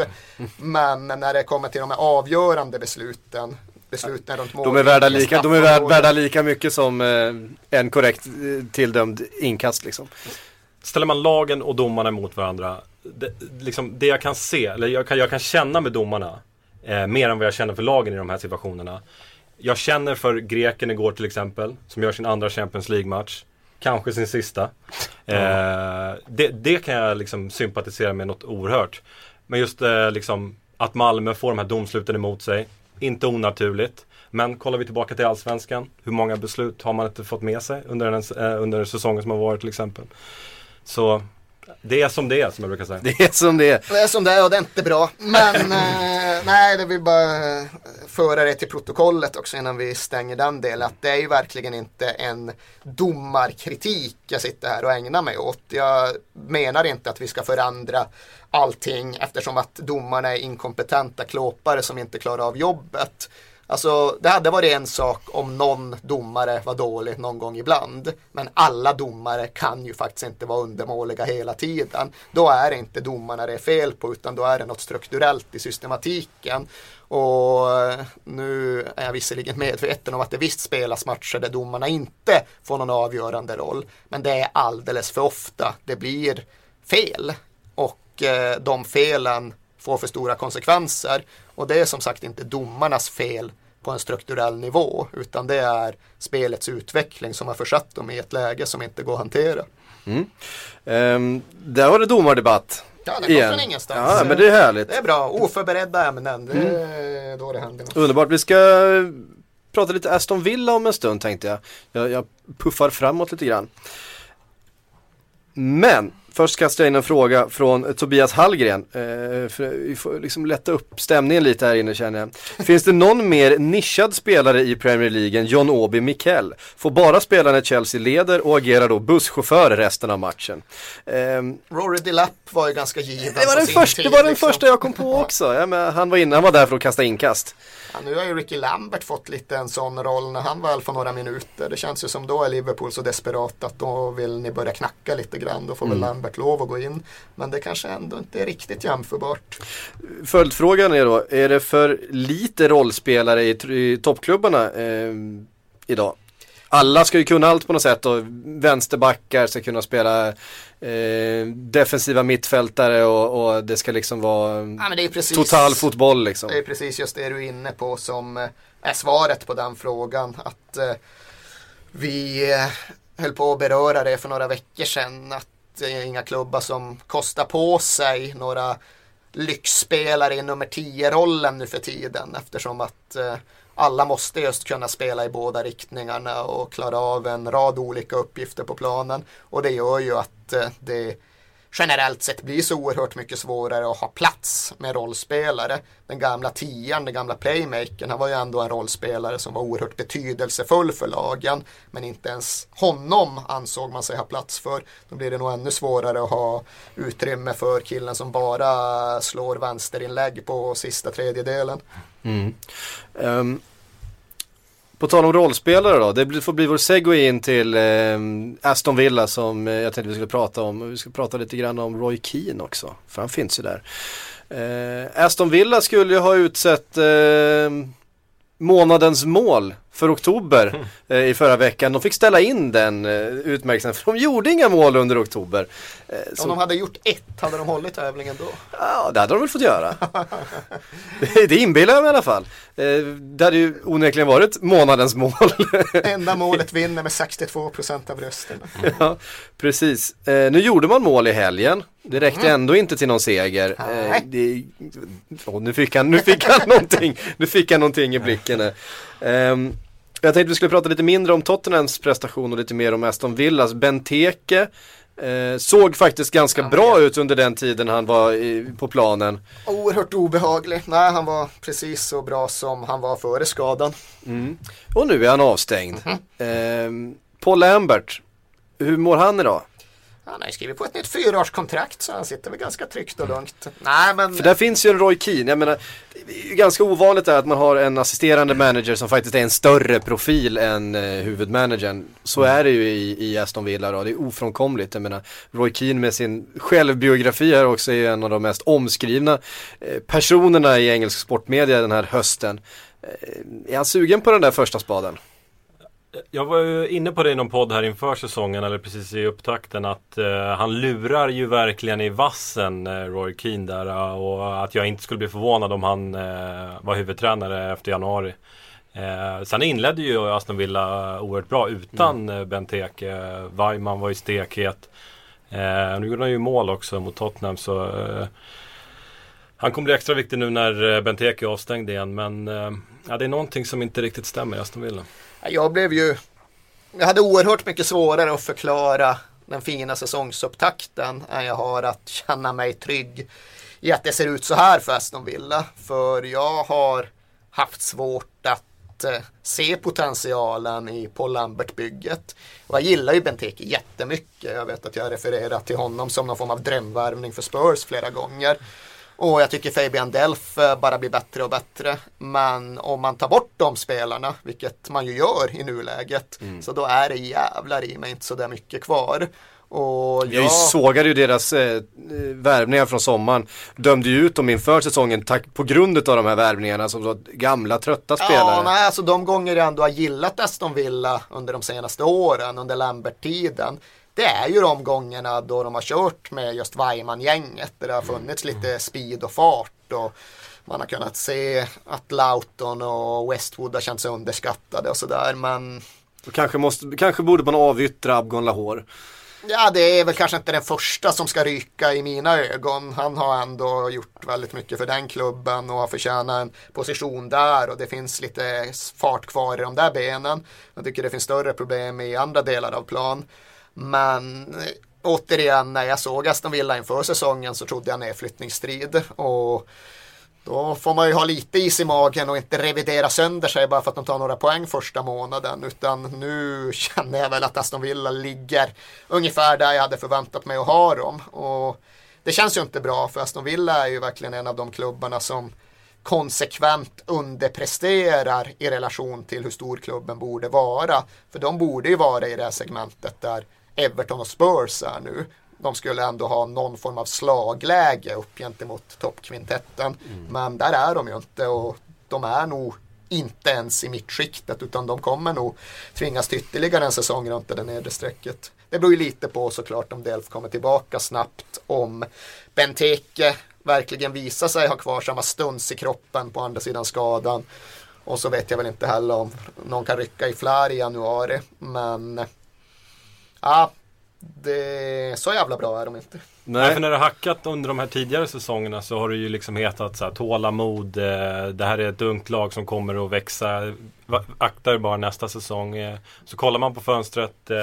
Men när det kommer till de här avgörande besluten, runt de är värda lika, de är värda, värda lika mycket som eh, en korrekt eh, tilldömd inkast liksom. Ställer man lagen och domarna mot varandra. Det, liksom, det jag kan se, eller jag kan, jag kan känna med domarna. Eh, mer än vad jag känner för lagen i de här situationerna. Jag känner för greken igår till exempel. Som gör sin andra Champions League-match. Kanske sin sista. Eh, det, det kan jag liksom sympatisera med något oerhört. Men just eh, liksom att Malmö får de här domsluten emot sig. Inte onaturligt. Men kollar vi tillbaka till Allsvenskan. Hur många beslut har man inte fått med sig under, en, eh, under säsongen som har varit till exempel. Så det är som det är som jag brukar säga. Det är som det är. Det är som det är och det är inte bra. Men eh, nej, det vill bara eh, föra det till protokollet också innan vi stänger den delen. Att det är ju verkligen inte en domarkritik jag sitter här och ägnar mig åt. Jag menar inte att vi ska förändra allting eftersom att domarna är inkompetenta klåpare som inte klarar av jobbet. Alltså det hade varit en sak om någon domare var dålig någon gång ibland. Men alla domare kan ju faktiskt inte vara undermåliga hela tiden. Då är det inte domarna det är fel på utan då är det något strukturellt i systematiken. Och eh, nu är jag visserligen medveten om att det visst spelas matcher där domarna inte får någon avgörande roll. Men det är alldeles för ofta det blir fel. Och eh, de felen får för stora konsekvenser. Och det är som sagt inte domarnas fel på en strukturell nivå utan det är spelets utveckling som har försatt dem i ett läge som inte går att hantera. Ehm, där var det domardebatt. Ja, det kom igen. från ingenstans. Ja, men det är härligt. Det är bra, oförberedda ämnen. Det är då det händer något. Underbart. Vi ska prata lite Aston Villa om en stund tänkte jag. Jag, jag puffar framåt lite grann. Men först kastar jag in en fråga från Tobias Hallgren. Eh, för vi får liksom lätta upp stämningen lite här inne känner jag. Finns det någon mer nischad spelare i Premier League än John Obi Mikel? Får bara spela när Chelsea leder och agerar då busschaufför resten av matchen. Ehm, Rory Delap var ju ganska given det var den, sin första, det tid, var den liksom. första jag kom på också. Ja, men han var inne, han var där för att kasta inkast. Ja, nu har ju Ricky Lambert fått lite en sån roll när han väl får några minuter. Det känns ju som då är Liverpool så desperat att då vill ni börja knacka lite grann. Då får Mm. väl Lambert lov att gå in. Men det kanske ändå inte är riktigt jämförbart. Följdfrågan är då, är det för lite rollspelare i, i toppklubbarna eh, idag? Alla ska ju kunna allt på något sätt och vänsterbackar ska kunna spela eh, defensiva mittfältare och, och det ska liksom vara Ja, precis, total fotboll liksom. Det är precis just det du är inne på som eh, är svaret på den frågan. Att eh, vi eh, höll på att beröra det för några veckor sedan. Att det är eh, inga klubbar som kostar på sig några lyxspelare i nummer 10-rollen nu för tiden. Eftersom att eh, alla måste just kunna spela i båda riktningarna och klara av en rad olika uppgifter på planen. Och det gör ju att eh, det generellt sett blir så oerhört mycket svårare att ha plats med rollspelare. Den gamla tian, den gamla playmakern, han var ju ändå en rollspelare som var oerhört betydelsefull för lagen. Men inte ens honom ansåg man sig ha plats för. Då blir det nog ännu svårare att ha utrymme för killen som bara slår vänsterinlägg på sista tredjedelen. Mm. Um, på tal om rollspelare då, det får bli vår segway in till eh, Aston Villa som eh, jag tänkte vi skulle prata om. Vi ska prata lite grann om Roy Keane också, för han finns ju där. Eh, Aston Villa skulle ju ha utsett eh, månadens mål för oktober eh, i förra veckan. De fick ställa in den eh, utmärkelsen för de gjorde inga mål under oktober. Eh, Om så... de hade gjort ett, hade de hållit tävlingen då? Ja, det hade de väl fått göra. det inbillar jag mig i alla fall. Eh, det hade ju onekligen varit månadens mål. Enda målet vinner med 62% av rösterna. ja, precis. Eh, nu gjorde man mål i helgen. Det räckte mm. ändå inte till någon seger. Eh, det, oh, nu, fick han, nu fick han någonting. Nu fick han någonting i blicken. Um, jag tänkte vi skulle prata lite mindre om Tottenhams prestation och lite mer om Aston Villas. Benteke eh, såg faktiskt ganska ja, bra ut under den tiden han var i, på planen. Oerhört obehaglig. Nej, han var precis så bra som han var före skadan. Mm. Och nu är han avstängd. Mm -hmm. eh, Paul Lambert, hur mår han idag? Han har ju skrivit på ett nytt fyraårskontrakt så han sitter väl ganska tryggt och lugnt. Nej, men... För där finns ju en Roy Keane. Jag menar, det är ganska ovanligt att man har en assisterande manager som faktiskt är en större profil än eh, huvudmanagern. Så är det ju i, i Aston Villa då. Det är ofrånkomligt. Jag menar, Roy Keane med sin självbiografi här också är ju en av de mest omskrivna eh, personerna i engelsk sportmedia den här hösten. Eh, är han sugen på den där första spaden? Jag var ju inne på det i någon podd här inför säsongen eller precis i upptakten att uh, han lurar ju verkligen i vassen uh, Roy Keane där uh, och att jag inte skulle bli förvånad om han var huvudtränare efter januari. sen inledde ju Aston Villa oerhört bra utan mm. Benteke. Weimann var ju stekhet. nu gjorde han ju mål också mot Tottenham så han kommer bli extra viktig nu när Benteke är avstängd igen men ja, det är någonting som inte riktigt stämmer i Aston Villa. Jag blev ju, jag hade oerhört mycket svårare att förklara den fina säsongsupptakten än jag har att känna mig trygg i att det ser ut så här för Aston Villa. För jag har haft svårt att eh, se potentialen i Paul Lambert-bygget. Och jag gillar ju Benteke jättemycket. Jag vet att jag refererat till honom som någon form av drömvärvning för Spurs flera gånger. Och jag tycker Fabian Delf eh, bara blir bättre och bättre. Men om man tar bort de spelarna, vilket man ju gör i nuläget, mm. så då är det jävlar i mig inte så där mycket kvar. Och jag... jag sågade ju deras eh, värvningar från sommaren. Dömde ju ut dem inför säsongen tack, på grund av de här värvningarna som var gamla trötta spelare. Ja, nej, alltså de gånger jag ändå har gillat Aston Villa under de senaste åren, under Lambert-tiden det är ju de gångerna då de har kört med just Weimann-gänget. Där det har funnits lite speed och fart. Och man har kunnat se att Lauton och Westwood har känt sig underskattade och sådär. Men kanske, måste, kanske borde man avyttra Abgon Lahore. Ja, det är väl kanske inte den första som ska ryka i mina ögon. Han har ändå gjort väldigt mycket för den klubben och har förtjänat en position där och det finns lite fart kvar i de där benen. Jag tycker det finns större problem i andra delar av plan. Men eh, återigen, när jag såg Aston Villa inför säsongen så trodde jag nedflyttningsstrid. Och då får man ju ha lite is i magen och inte revidera sönder sig bara för att de tar några poäng första månaden. Utan nu känner jag väl att Aston Villa ligger ungefär där jag hade förväntat mig att ha dem. Och det känns ju inte bra för Aston Villa är ju verkligen en av de klubbarna som konsekvent underpresterar i relation till hur stor klubben borde vara. För de borde ju vara i det här segmentet där Everton och Spurs är nu. De skulle ändå ha någon form av slagläge upp gentemot toppkvintetten. Mm. Men där är de ju inte och de är nog inte ens i mittskiktet utan de kommer nog tvingas till ytterligare en säsong runt det nedre strecket. Det beror ju lite på såklart om Delf kommer tillbaka snabbt, om Benteke verkligen visar sig ha kvar samma stuns i kroppen på andra sidan skadan. Och så vet jag väl inte heller om någon kan rycka i flär i januari. Men Ja, det, så jävla bra är de inte. Nej. för när det har hackat under de här tidigare säsongerna så har det ju liksom hetat så här, tålamod. Eh, det här är ett ungt lag som kommer att växa. Akta er bara nästa säsong. Eh, så kollar man på fönstret, eh,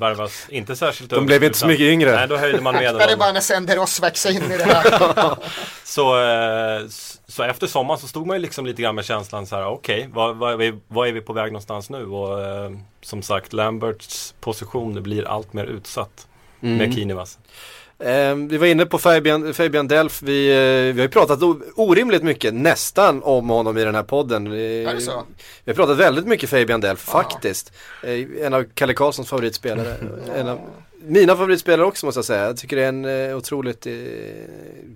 värvas inte särskilt De blev inte så mycket yngre. Nej, då höjde man medelåldern. det är bara när Senderos växer in i det här. så, eh, så efter sommaren så stod man ju liksom lite grann med känslan så här, okej, okay, vad, vad, är vi, vad är vi på väg någonstans nu? Och eh, som sagt, Lamberts position blir allt mer utsatt mm. med Kinivas. Eh, vi var inne på Fabian, Fabian Delf, vi, eh, vi har ju pratat orimligt mycket nästan om honom i den här podden. Vi, är det så? vi har pratat väldigt mycket Fabian Delf Aha. faktiskt. Eh, en av Kalle Karlssons favoritspelare. en av mina favoritspelare också måste jag säga. Jag tycker det är en eh, otroligt eh,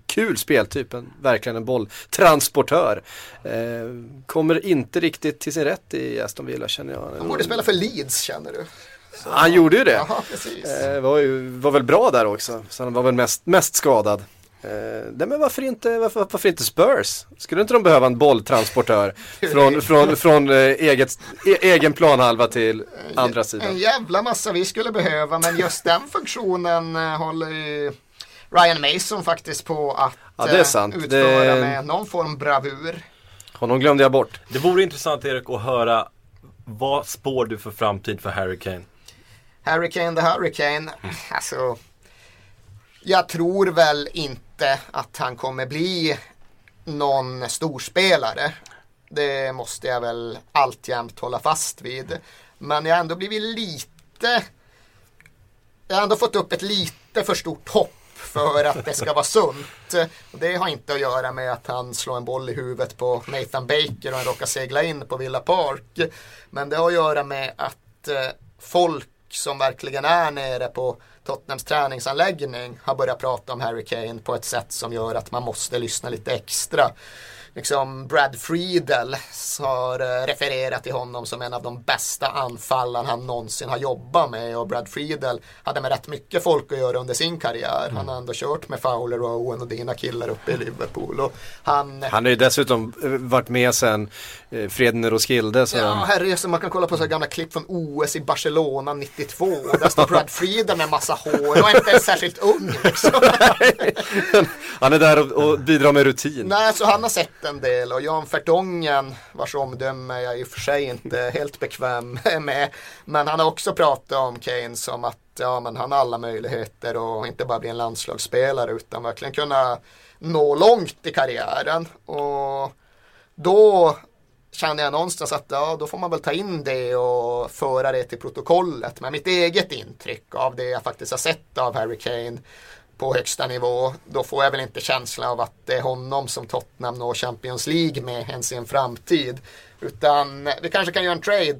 kul speltyp. En, verkligen en bolltransportör. Eh, kommer inte riktigt till sin rätt i Aston Villa känner jag. Han borde spela för Leeds känner du. Så. Han gjorde ju det. Precis. Eh, var, ju, var väl bra där också. Så han var väl mest, mest skadad. Eh, men varför inte, varför, varför, inte Spurs? Skulle inte de behöva en bolltransportör från, från, från eh, eget, e, egen planhalva till andra sidan? En jävla massa vi skulle behöva men just den funktionen eh, håller ju Ryan Mason faktiskt på att ja, det är sant. utföra det... med någon form bravur. Honom glömde jag bort. Det vore intressant Erik att höra vad spår du för framtid för Harry Kane? Hurricane the Hurricane. Alltså, jag tror väl inte att han kommer bli någon storspelare. Det måste jag väl alltjämt hålla fast vid. Men jag har ändå blivit lite... Jag har ändå fått upp ett lite för stort hopp för att det ska vara sunt. Det har inte att göra med att han slår en boll i huvudet på Nathan Baker och han råkar segla in på Villa Park. Men det har att göra med att eh, folk folk som verkligen är nere på Tottenhams träningsanläggning har börjat prata om Harry Kane på ett sätt som gör att man måste lyssna lite extra liksom Brad Friedel har eh, refererat till honom som en av de bästa anfallarna han någonsin har jobbat med och Brad Friedel hade med rätt mycket folk att göra under sin karriär. Mm. Han har ändå kört med Fowler och Owen och dina killar uppe i Liverpool. Och han, han har ju dessutom eh, varit med sen eh, Freden Roskilde. Så ja, herre, man kan kolla på så gamla klipp från OS i Barcelona 92. Där står Brad Friedel med massa hår och inte särskilt ung. Liksom. han är där och, bidrar med rutin. Nej, så han har sett en del och Jan Fertongen vars omdöme jag i och för sig inte helt bekväm med. Men han har också pratat om Kane som att ja, men han har alla möjligheter och inte bara bli en landslagsspelare utan verkligen kunna nå långt i karriären. Och då känner jag någonstans att ja, då får man väl ta in det och föra det till protokollet. Men mitt eget intryck av det jag faktiskt har sett av Harry Kane på högsta nivå. Då får jag väl inte känslan av att det är honom som Tottenham når Champions League med ens i en framtid. Utan vi kanske kan göra en trade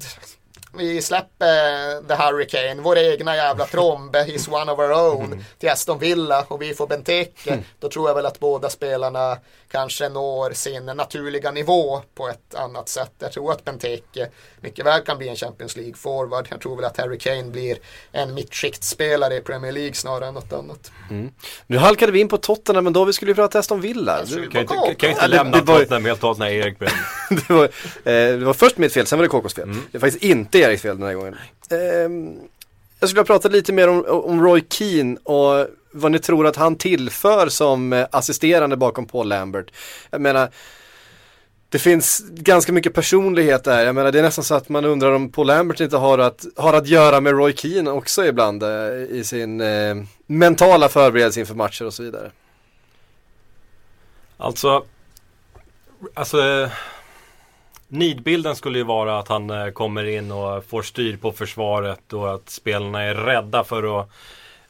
vi släpper The Hurricane, vår egna jävla tromb, He's one of our own, mm. till Aston Villa och vi får Benteke. Mm. Då tror jag väl att båda spelarna kanske når sin naturliga nivå på ett annat sätt. Jag tror att Benteke mycket väl kan bli en Champions League-forward. Jag tror väl att Harry Kane blir en mittskiktspelare i Premier League snarare än något annat. Mm. Nu halkade vi in på Tottenham, men då vi skulle prata Aston Villa. Du, kan, inte, kan inte lämna det, det Tottenham helt och hållet när Erik det, var, eh, det var först mitt fel, sen var det KKs fel. Mm. Det är faktiskt inte Eriks fel den här gången. Eh, jag skulle vilja prata lite mer om, om Roy Keane och vad ni tror att han tillför som eh, assisterande bakom Paul Lambert. Jag menar, det finns ganska mycket personlighet där. Jag menar det är nästan så att man undrar om Paul Lambert inte har att, har att göra med Roy Keane också ibland eh, i sin eh, mentala förberedelse inför matcher och så vidare. Alltså, alltså eh, Nidbilden skulle ju vara att han kommer in och får styr på försvaret och att spelarna är rädda för att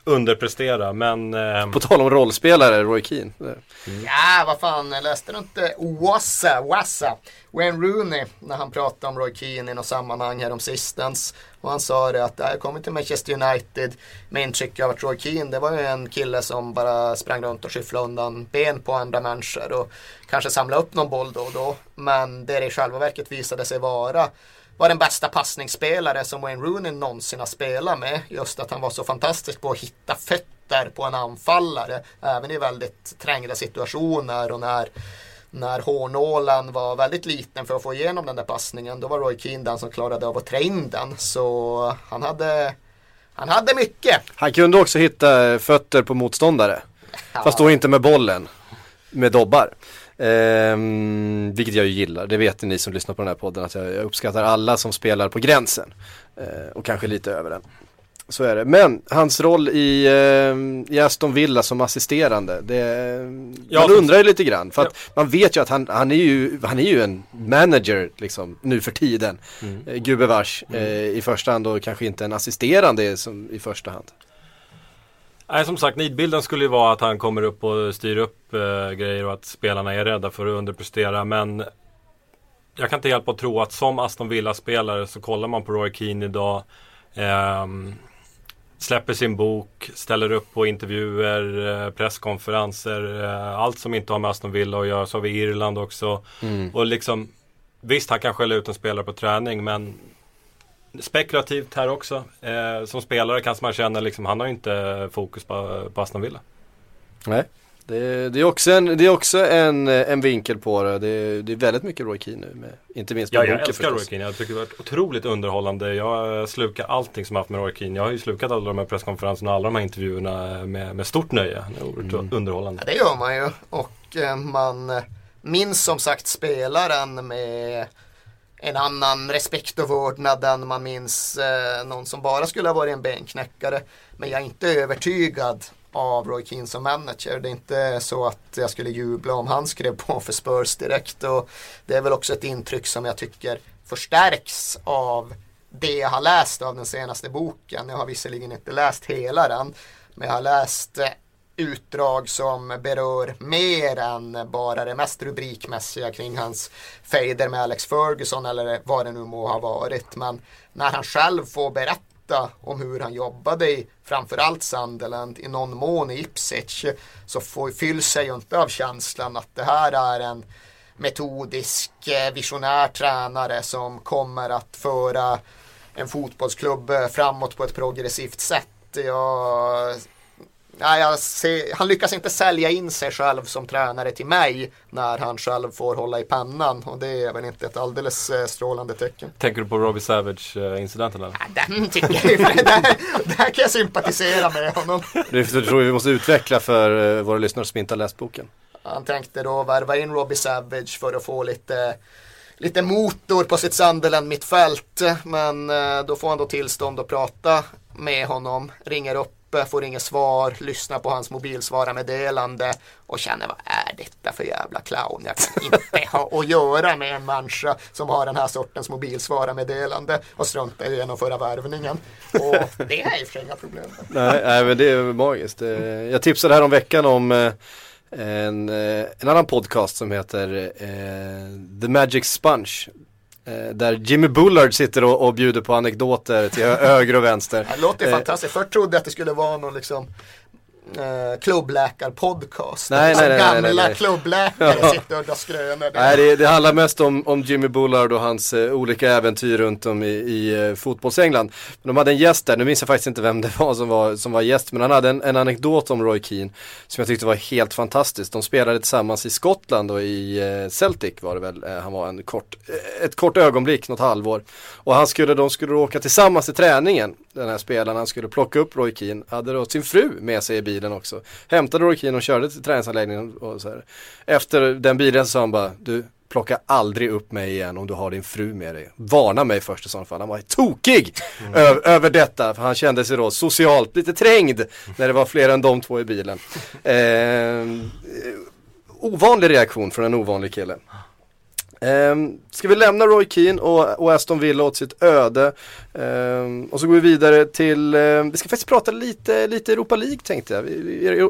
underprestera. Men... Eh... På tal om rollspelare, Roy Keane. Mm. Ja, vad fan, läste du inte Wassa, Wassa, Wayne Rooney när han pratade om Roy Keane i något sammanhang här om sistens. Och han sa det att jag kom till Manchester United med intryck av att Roy Keane det var ju en kille som bara sprang runt och skyfflade undan ben på andra människor och kanske samlade upp någon boll då och då. Men det det i själva verket visade sig vara var den bästa passningsspelare som Wayne Rooney någonsin har spelat med. Just att han var så fantastisk på att hitta fötter på en anfallare. Även i väldigt trängda situationer och när när hårnålen var väldigt liten för att få igenom den där passningen. Då var Roy Keane den som klarade av att trä in den. Så han hade, han hade mycket. Han kunde också hitta fötter på motståndare. Ja. Fast då inte med bollen, med dobbar. Ehm, vilket jag ju gillar, det vet ni som lyssnar på den här podden att jag, jag uppskattar alla som spelar på gränsen. Ehm, och kanske lite över den. Så är det. Men hans roll i, eh, i Aston Villa som assisterande, det, ja, man undrar ju lite grann. För att ja. man vet ju att han, han, är ju, han är ju en manager liksom nu för tiden. Mm. Eh, gubevars eh, i första hand och kanske inte en assisterande som, i första hand. Nej som sagt nidbilden skulle ju vara att han kommer upp och styr upp eh, grejer och att spelarna är rädda för att underprestera. Men jag kan inte hjälpa att tro att som Aston Villa-spelare så kollar man på Roy Keane idag. Eh, släpper sin bok, ställer upp på intervjuer, eh, presskonferenser, eh, allt som inte har med Aston Villa att göra. Så har vi Irland också. Mm. Och liksom, visst han kan skälla ut en spelare på träning men spekulativt här också. Eh, som spelare kanske man känner liksom, han har inte fokus på, på Aston Villa. Nej. Det, det, är också, en, det är också en, en vinkel på det. Det, det är väldigt mycket Roy Keane nu. Med, inte minst med Ja, jag älskar Roy Keane. Jag tycker det har varit otroligt underhållande. Jag slukar allting som har haft med Roy Keane. Jag har ju slukat alla de här presskonferenserna och alla de här intervjuerna med, med stort nöje. Det är mm. underhållande. Ja, det gör man ju. Och eh, man minns som sagt spelaren med en annan respekt och vördnad än man minns eh, någon som bara skulle ha varit en benknäckare. Men jag är inte övertygad av Roy Keane som manager. Det är inte så att jag skulle jubla om han skrev på för Spurs direkt. Och det är väl också ett intryck som jag tycker förstärks av det jag har läst av den senaste boken. Jag har visserligen inte läst hela den. Men jag har läst eh, utdrag som berör mer än bara det mest rubrikmässiga kring hans fejder med Alex Ferguson eller vad det nu må ha varit. Men när han själv får berätta om hur han jobbade i framförallt Sunderland, i någon mån i Ipswich, så får, fylls sig ju inte av känslan att det här är en metodisk, eh, visionär tränare som kommer att föra en fotbollsklubb eh, framåt på ett progressivt sätt. Jag Nej, ser, han lyckas inte sälja in sig själv som tränare till mig när han själv får hålla i pannan och det är väl inte ett alldeles eh, strålande tecken. Tänker du på Robbie Savage-incidenten? Eh, ja, den tycker jag där, där kan jag sympatisera med honom. Det tror vi måste utveckla för eh, våra lyssnare som inte har läst boken. Han tänkte då värva in Robbie Savage för att få lite lite motor på sitt Sunderland mittfält. Men då får han då tillstånd att prata med honom. Ringer upp uppe, får inget svar, lyssnar på hans mobilsvararmeddelande och känner vad är detta för jävla clown? Jag kan inte ha att göra med en människa som har den här sortens mobilsvararmeddelande och struntar i att genomföra värvningen. Och det är i och för sig inga problem. Nej, nej, men det är magiskt. Eh, jag tipsade här om veckan om eh, en, eh, en annan podcast som heter eh, The Magic Sponge där Jimmy Bullard sitter och, och bjuder på anekdoter till höger och vänster. Det låter eh, fantastiskt. Först trodde jag att det skulle vara någon liksom eh, klubbläkarpodcast. Nej, nej, nej, gamla nej, nej. klubbläkare ja. sitter och drar skrönor. Nej, det, det, handlar mest om, om Jimmy Bullard och hans eh, olika äventyr runt om i, i eh, fotbollsengland. Men de hade en gäst där, nu minns jag faktiskt inte vem det var som var, som var gäst, men han hade en, en anekdot om Roy Keane som jag tyckte var helt fantastisk. De spelade tillsammans i Skottland och i eh, Celtic var det väl, eh, han var en kort, eh, ett kort ögonblick, något halvår. Och han skulle, de skulle åka tillsammans i träningen, den här spelaren, han skulle plocka upp Roy Keane, hade då sin fru med sig i bilen också. Hämtade Roy Keane och körde till träningsanläggningen och så här. Efter den bilen så sa han bara, du plocka aldrig upp mig igen om du har din fru med dig. Varna mig först i sådana fall. Han var tokig mm. över, över detta. För han kände sig då socialt lite trängd när det var fler än de två i bilen. Eh, ovanlig reaktion från en ovanlig kille. Um, ska vi lämna Roy Keane och, och Aston Villa åt sitt öde um, och så går vi vidare till, um, vi ska faktiskt prata lite, lite Europa League tänkte jag.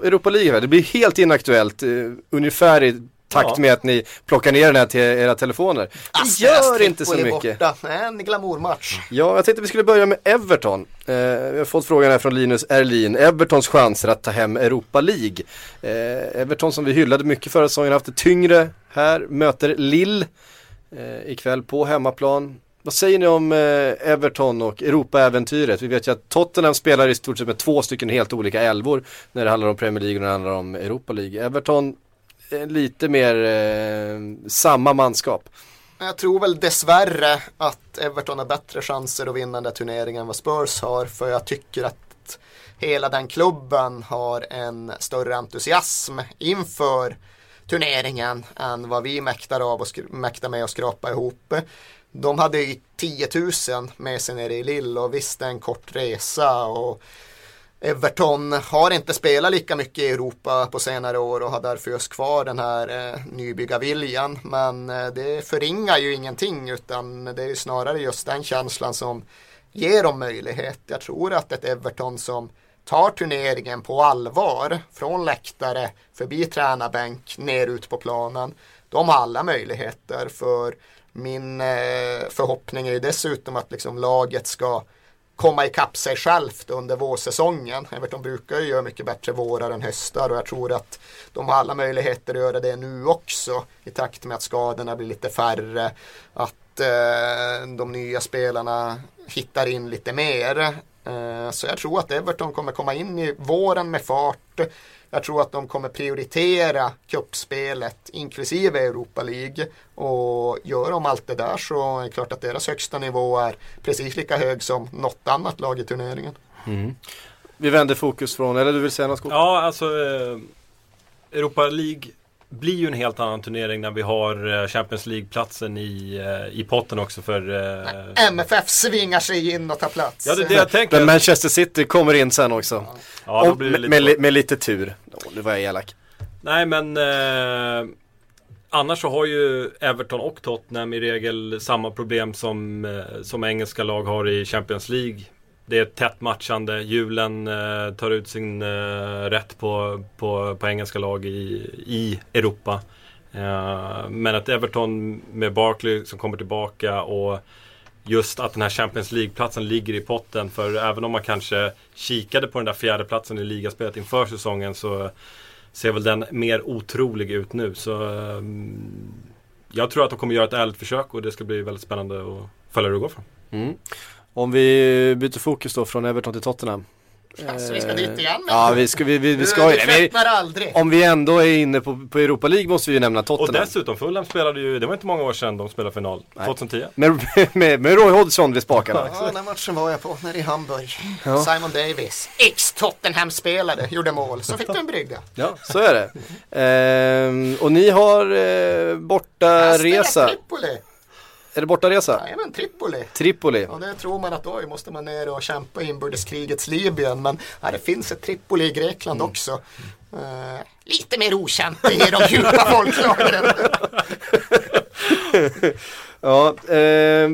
Europa League, det blir helt inaktuellt, uh, ungefär i takt med att ni plockar ner den här till era telefoner. Det gör inte så mycket. Borta. En glamourmatch. Ja, jag tänkte vi skulle börja med Everton. Eh, vi har fått frågan här från Linus Erlin. Evertons chanser att ta hem Europa League. Eh, Everton som vi hyllade mycket förra säsongen har haft det tyngre här. Möter Lill eh, ikväll på hemmaplan. Vad säger ni om eh, Everton och Europa-äventyret? Vi vet ju att Tottenham spelar i stort sett med två stycken helt olika elvor när det handlar om Premier League och när det handlar om Europa League. Everton Eh, lite mer eh, samma manskap. Jag tror väl dessvärre att Everton har bättre chanser att vinna den där turneringen än vad Spurs har. För jag tycker att hela den klubben har en större entusiasm inför turneringen än vad vi mäktar, av och mäktar med att skrapa ihop. De hade ju 10 000 med sig nere i Lille och visst det är en kort resa och Everton har inte spelat lika mycket i Europa på senare år och har därför just kvar den här eh, nybyggarviljan. Men eh, det förringar ju ingenting utan det är snarare just den känslan som ger dem möjlighet. Jag tror att ett Everton som tar turneringen på allvar från läktare förbi tränarbänk ner ut på planen. De har alla möjligheter för min eh, förhoppning är ju dessutom att liksom laget ska komma ikapp sig självt under vårsäsongen. Everton brukar ju göra mycket bättre vårar än höstar och jag tror att de har alla möjligheter att göra det nu också i takt med att skadorna blir lite färre. Att eh, de nya spelarna hittar in lite mer. Eh, så jag tror att Everton kommer komma in i våren med fart. Jag tror att de kommer prioritera kuppspelet inklusive Europa League. Och gör de allt det där så är det klart att deras högsta nivå är precis lika hög som något annat lag i turneringen. Mm. Vi vänder fokus från, eller du vill säga något? Ja, alltså eh, Europa League blir ju en helt annan turnering när vi har eh, Champions League-platsen i, eh, i potten också för... Eh... MFF svingar sig in och tar plats. Ja, det är det jag tänker. Men Manchester City kommer in sen också. Ja, och med, med, med, lite tur. Oh, nu var jag elak. Nej, men... Eh, annars så har ju Everton och Tottenham i regel samma problem som, som engelska lag har i Champions League det är tätt matchande. Julen eh, tar ut sin eh, rätt på, på, på engelska lag i, i Europa. Eh, men att Everton med Barkley som kommer tillbaka och just att den här Champions League-platsen ligger i potten. För även om man kanske kikade på den där fjärde platsen i ligaspelet inför säsongen så ser väl den mer otrolig ut nu. Så eh, jag tror att de kommer göra ett ärligt försök och det ska bli väldigt spännande att följa hur det går för mm. Om vi byter fokus då från Everton till Tottenham. Alltså vi ska dit igen Ja vi ska, vi, vi, vi ska ju aldrig. Om vi ändå är inne på, på Europa League måste vi ju nämna Tottenham. Och dessutom Fulham spelade ju, det var inte många år sedan de spelade final. Nej. 2010. Med, med, med Roy Hodgson vid spakarna. ja den matchen var jag på, nere i Hamburg. Ja. Simon Davis, ex-Tottenham-spelare, gjorde mål. Så fick du en brygga. Ja, så är det. Ehm, och ni har eh, borta resa. Tripoli. Är det bortaresa? Jajamän, Tripoli. Tripoli. Och det tror man att oj, måste man ner och kämpa i inbördeskrigets Libyen. Men ja, det finns ett Tripoli i Grekland mm. också. Uh, lite mer okänt i de djupa folklagren. ja, eh,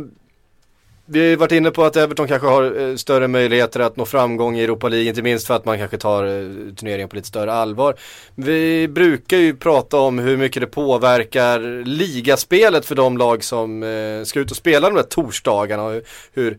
vi har varit inne på att Everton kanske har eh, större möjligheter att nå framgång i Europa League, inte minst för att man kanske tar eh, turneringen på lite större allvar. Vi brukar ju prata om hur mycket det påverkar ligaspelet för de lag som eh, ska ut och spela de där torsdagarna och hur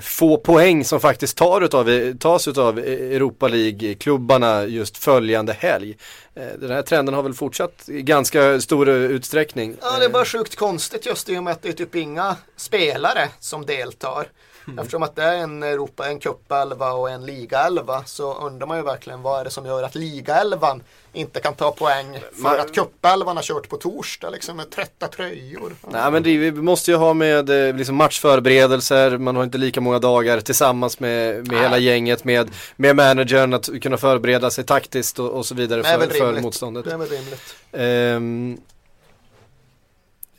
få poäng som faktiskt tar utav, tas av Europa League-klubbarna just följande helg. Den här trenden har väl fortsatt i ganska stor utsträckning. Ja, det är bara sjukt konstigt just i och med att det är typ inga spelare som deltar. Mm. Eftersom att det är en Europa, en cupelva och en ligaelva så undrar man ju verkligen vad är det som gör att ligaelvan inte kan ta poäng för man... att cupelvan har kört på torsdag liksom med trötta tröjor. Nej men det vi måste ju ha med eh, liksom matchförberedelser, man har inte lika många dagar tillsammans med, med hela gänget, med, med managern att kunna förbereda sig taktiskt och, och så vidare för, för motståndet. Det är väl rimligt. Um,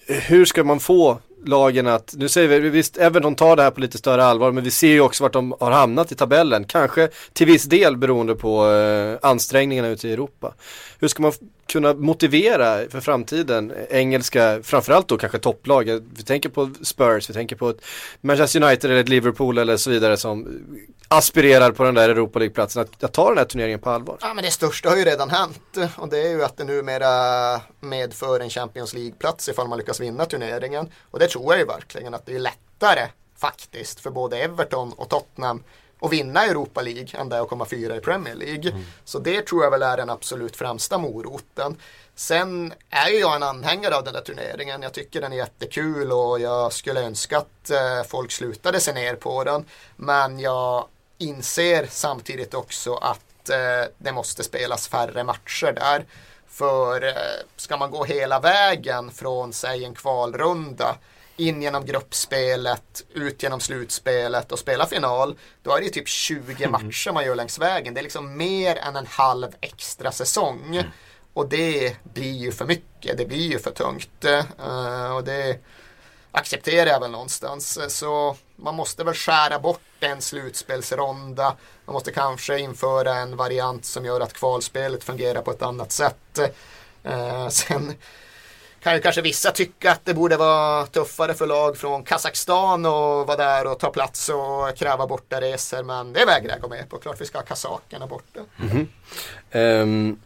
hur ska man få lagen att, nu säger vi, visst Everton tar det här på lite större allvar men vi ser ju också vart de har hamnat i tabellen. Kanske till viss del beroende på eh, ansträngningarna ute i Europa. Hur ska man kunna motivera för framtiden eh, engelska, framförallt då kanske topplag. Vi tänker på Spurs, vi tänker på ett Manchester United eller ett Liverpool eller så vidare som aspirerar på den där Europa League-platsen att, att ta den här turneringen på allvar. Ja men det största har ju redan hänt och det är ju att det numera medför en Champions League-plats ifall man lyckas vinna turneringen. Och det tror jag ju verkligen att det är lättare faktiskt för både Everton och Tottenham att vinna Europa League än det att komma fyra i Premier League. Mm. Så det tror jag väl är den absolut främsta moroten. Sen är ju jag en anhängare av den där turneringen. Jag tycker den är jättekul och jag skulle önska att eh, folk slutade se ner på den. Men jag inser samtidigt också att eh, det måste spelas färre matcher där. För eh, ska man gå hela vägen från säg en kvalrunda in genom gruppspelet, ut genom slutspelet och spela final. Då är det typ 20 matcher man gör längs vägen. Det är liksom mer än en halv extra säsong. Och det blir ju för mycket, det blir ju för tungt. Uh, och det accepterar jag väl någonstans. Så man måste väl skära bort en slutspelsronda. Man måste kanske införa en variant som gör att kvalspelet fungerar på ett annat sätt. Eh, sen kan ju kanske vissa tycka att det borde vara tuffare för lag från Kazakstan och vara där och ta plats och kräva borta resor. Men det vägrar jag gå med på. Klart vi ska ha kazakerna borta. Mm -hmm. um,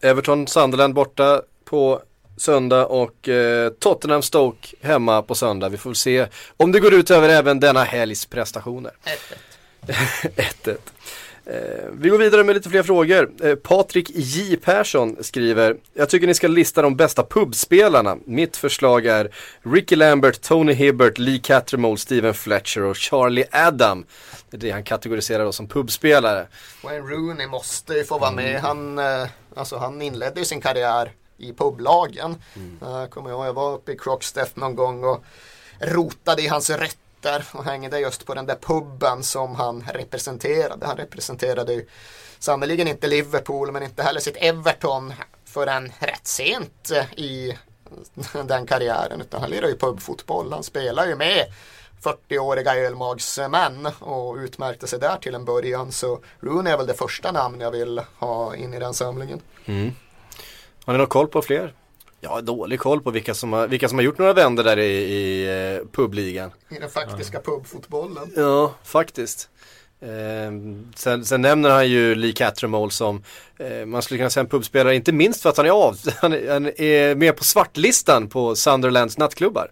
Everton Sunderland borta på söndag och eh, Tottenham Stoke hemma på söndag. Vi får se om det går ut över även denna helgs prestationer. 1-1. Eh, vi går vidare med lite fler frågor. Eh, Patrik J Persson skriver Jag tycker ni ska lista de bästa pubspelarna. Mitt förslag är Ricky Lambert, Tony Hibbert, Lee Cattermole, Steven Fletcher och Charlie Adam. Det är det han kategoriserar då som pubspelare. Wayne Rooney måste ju få vara med. Han, eh, alltså, han inledde ju sin karriär i publagen. Mm. kommer jag ihåg, jag var uppe i Crocksteff någon gång och rotade i hans rätt där och hängde just på den där puben som han representerade. Han representerade ju sannerligen inte Liverpool men inte heller sitt Everton förrän rätt sent i den karriären utan han lirar ju pubfotboll. Han spelar ju med 40-åriga ölmagsmän och utmärkte sig där till en början. Så Rooney är väl det första namn jag vill ha in i den samlingen. Mm. Har ni någon koll på fler? Jag har dålig koll på vilka som har, vilka som har gjort några vändor där i, i eh, publigan. I den faktiska ja. pubfotbollen. Ja, faktiskt. Eh, sen, sen, nämner han ju Lee Cattermole som eh, man skulle kunna säga en pubspelare, inte minst för att han är av, han är, han är med på svartlistan på Sunderlands nattklubbar.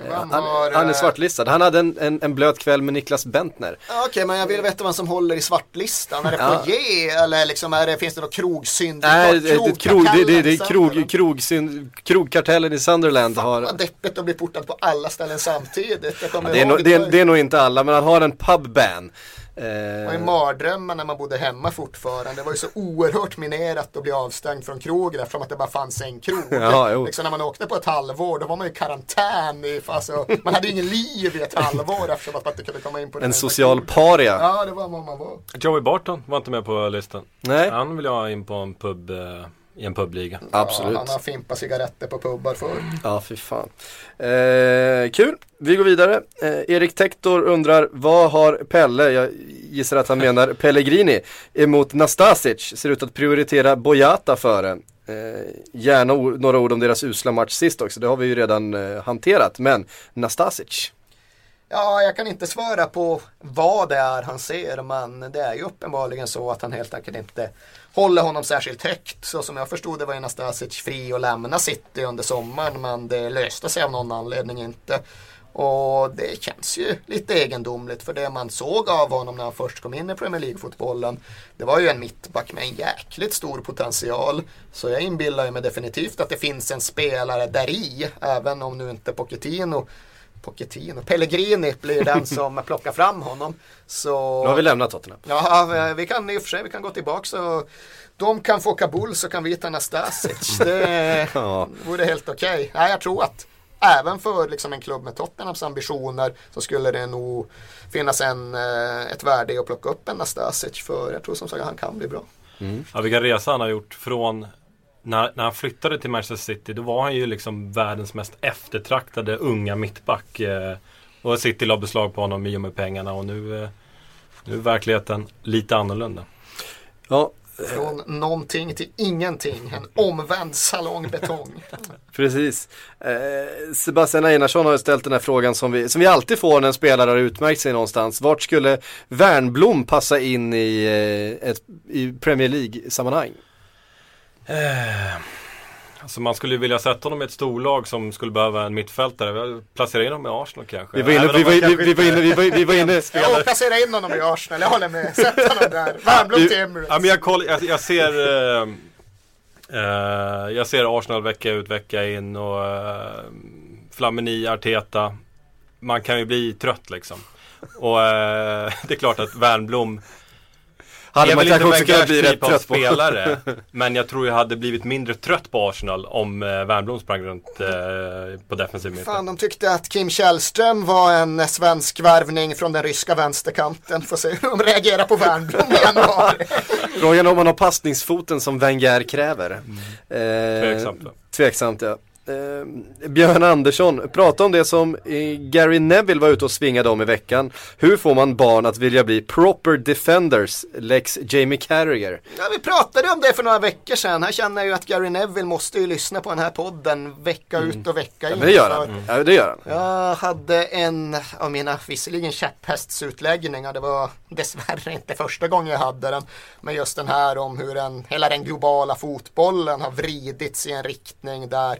Han, har, han, är eh, svartlistad. Han hade en, en, en blöt kväll med Niklas Bentner. Okej, okay, men jag vill veta vem som håller i svartlistan. Är det ja. Eller liksom är det, finns det något krogsynd? Nej, det, det, krog, det, det, det är krog, krogsynd, krogkartellen i Sunderland. Fan har... vad deppigt att bli portad på alla ställen samtidigt. Ja, det, är no, det, det, är nog inte alla, men han har en pubban. Eh... Och i mardrömmen när man bodde hemma fortfarande. Det var ju så oerhört minerat att bli avstängd från krogen eftersom att det bara fanns en krog. Ja, liksom när man åkte på ett halvår då var man i karantän. I, alltså, man hade ju ingen liv i ett halvår eftersom att man inte kunde komma in på En social paria. Ja, det var vad man var. Joey Barton var inte med på listan. Nej. Han vill jag ha in på en pub. Eh i en publiga. Absolut. Ja, han har fimpat cigaretter på pubbar förr. Ja, fy fan. Eh, kul, vi går vidare. Eh, Erik Tektor undrar, vad har Pelle, jag gissar att han menar Pellegrini, emot Nastasic? Ser ut att prioritera Boyata före. Eh, gärna några ord om deras usla match sist också, det har vi ju redan eh, hanterat. Men Nastasic? Ja, jag kan inte svara på vad det är han ser, men det är ju uppenbarligen så att han helt enkelt inte håller honom särskilt högt. Så som jag förstod det var ju Nastasic fri att lämna City under sommaren, men det löste sig av någon anledning inte. Och det känns ju lite egendomligt för det man såg av honom när han först kom in i Premier League-fotbollen det var ju en mittback med en jäkligt stor potential. Så jag inbillar mig definitivt att det finns en spelare där i, även om nu inte Pochettino Pochettino, Pellegrini blir den som plockar fram honom. Så... Nu har vi lämnat Tottenham. Ja, vi kan i och för sig vi kan gå tillbaka och de kan få Kabul så kan vi ta Nastasic. Det ja. vore helt okej. Okay. Nej, jag tror att även för liksom en klubb med Tottenhams ambitioner så skulle det nog finnas en, eh, ett värde i att plocka upp en Nastasic för jag tror som sagt att han kan bli bra. Mm. Ja, vilken resa han har gjort från när, när han flyttade till Manchester City då var han ju liksom världens mest eftertraktade unga mittback. Eh, och City la beslag på honom i och med pengarna och nu, eh, nu är verkligheten lite annorlunda. Ja, från någonting till ingenting. En omvänd salongbetong. Precis. Eh, Sebastian Einarsson har ställt den här frågan som vi, som vi alltid får när en spelare har utmärkt sig någonstans. Vart skulle Värnblom passa in i, eh, ett, i Premier League-sammanhang? Eh, alltså man skulle vilja sätta honom i ett storlag som skulle behöva en mittfältare. Placera in honom i Arsenal kanske. Vi var inne, vi var, vi, vi var inne, vi var, vi var inne. Ja, placera in honom i Arsenal, jag håller med. Sätt honom där. Värnblom till Emirates. Ja, men jag, koll, jag, jag ser uh, uh, Jag ser Arsenal vecka ut, vecka in och uh, Flamini, Arteta. Man kan ju bli trött liksom. Och uh, det är klart att Värnblom hade är man kanske också kunnat bli rätt trött på. spelare. men jag tror jag hade blivit mindre trött på Arsenal om eh, Wernbloom sprang runt eh, på defensiv Fan, mittfält. de tyckte att Kim Källström var en svensk värvning från den ryska vänsterkanten. Får se hur de reagerar på Wernbloom i januari. Frågan om man har passningsfoten som Wenger kräver. Eh, Tveksamt? Tveksamt ja. Eh, Björn Andersson, prata om det som eh, Gary Neville var ute och svingade om i veckan. Hur får man barn att vilja bli proper defenders, Lex Jamie Carragher? Ja, vi pratade om det för några veckor sedan. Här känner jag ju att Gary Neville måste ju lyssna på den här podden vecka ut och vecka in. Mm. Men det gör han. Ja, det gör han. Jag hade en av mina visserligen käpphästsutläggningar. Det var dessvärre inte första gången jag hade den. Men just den här om hur den, hela den globala fotbollen har vridits i en riktning där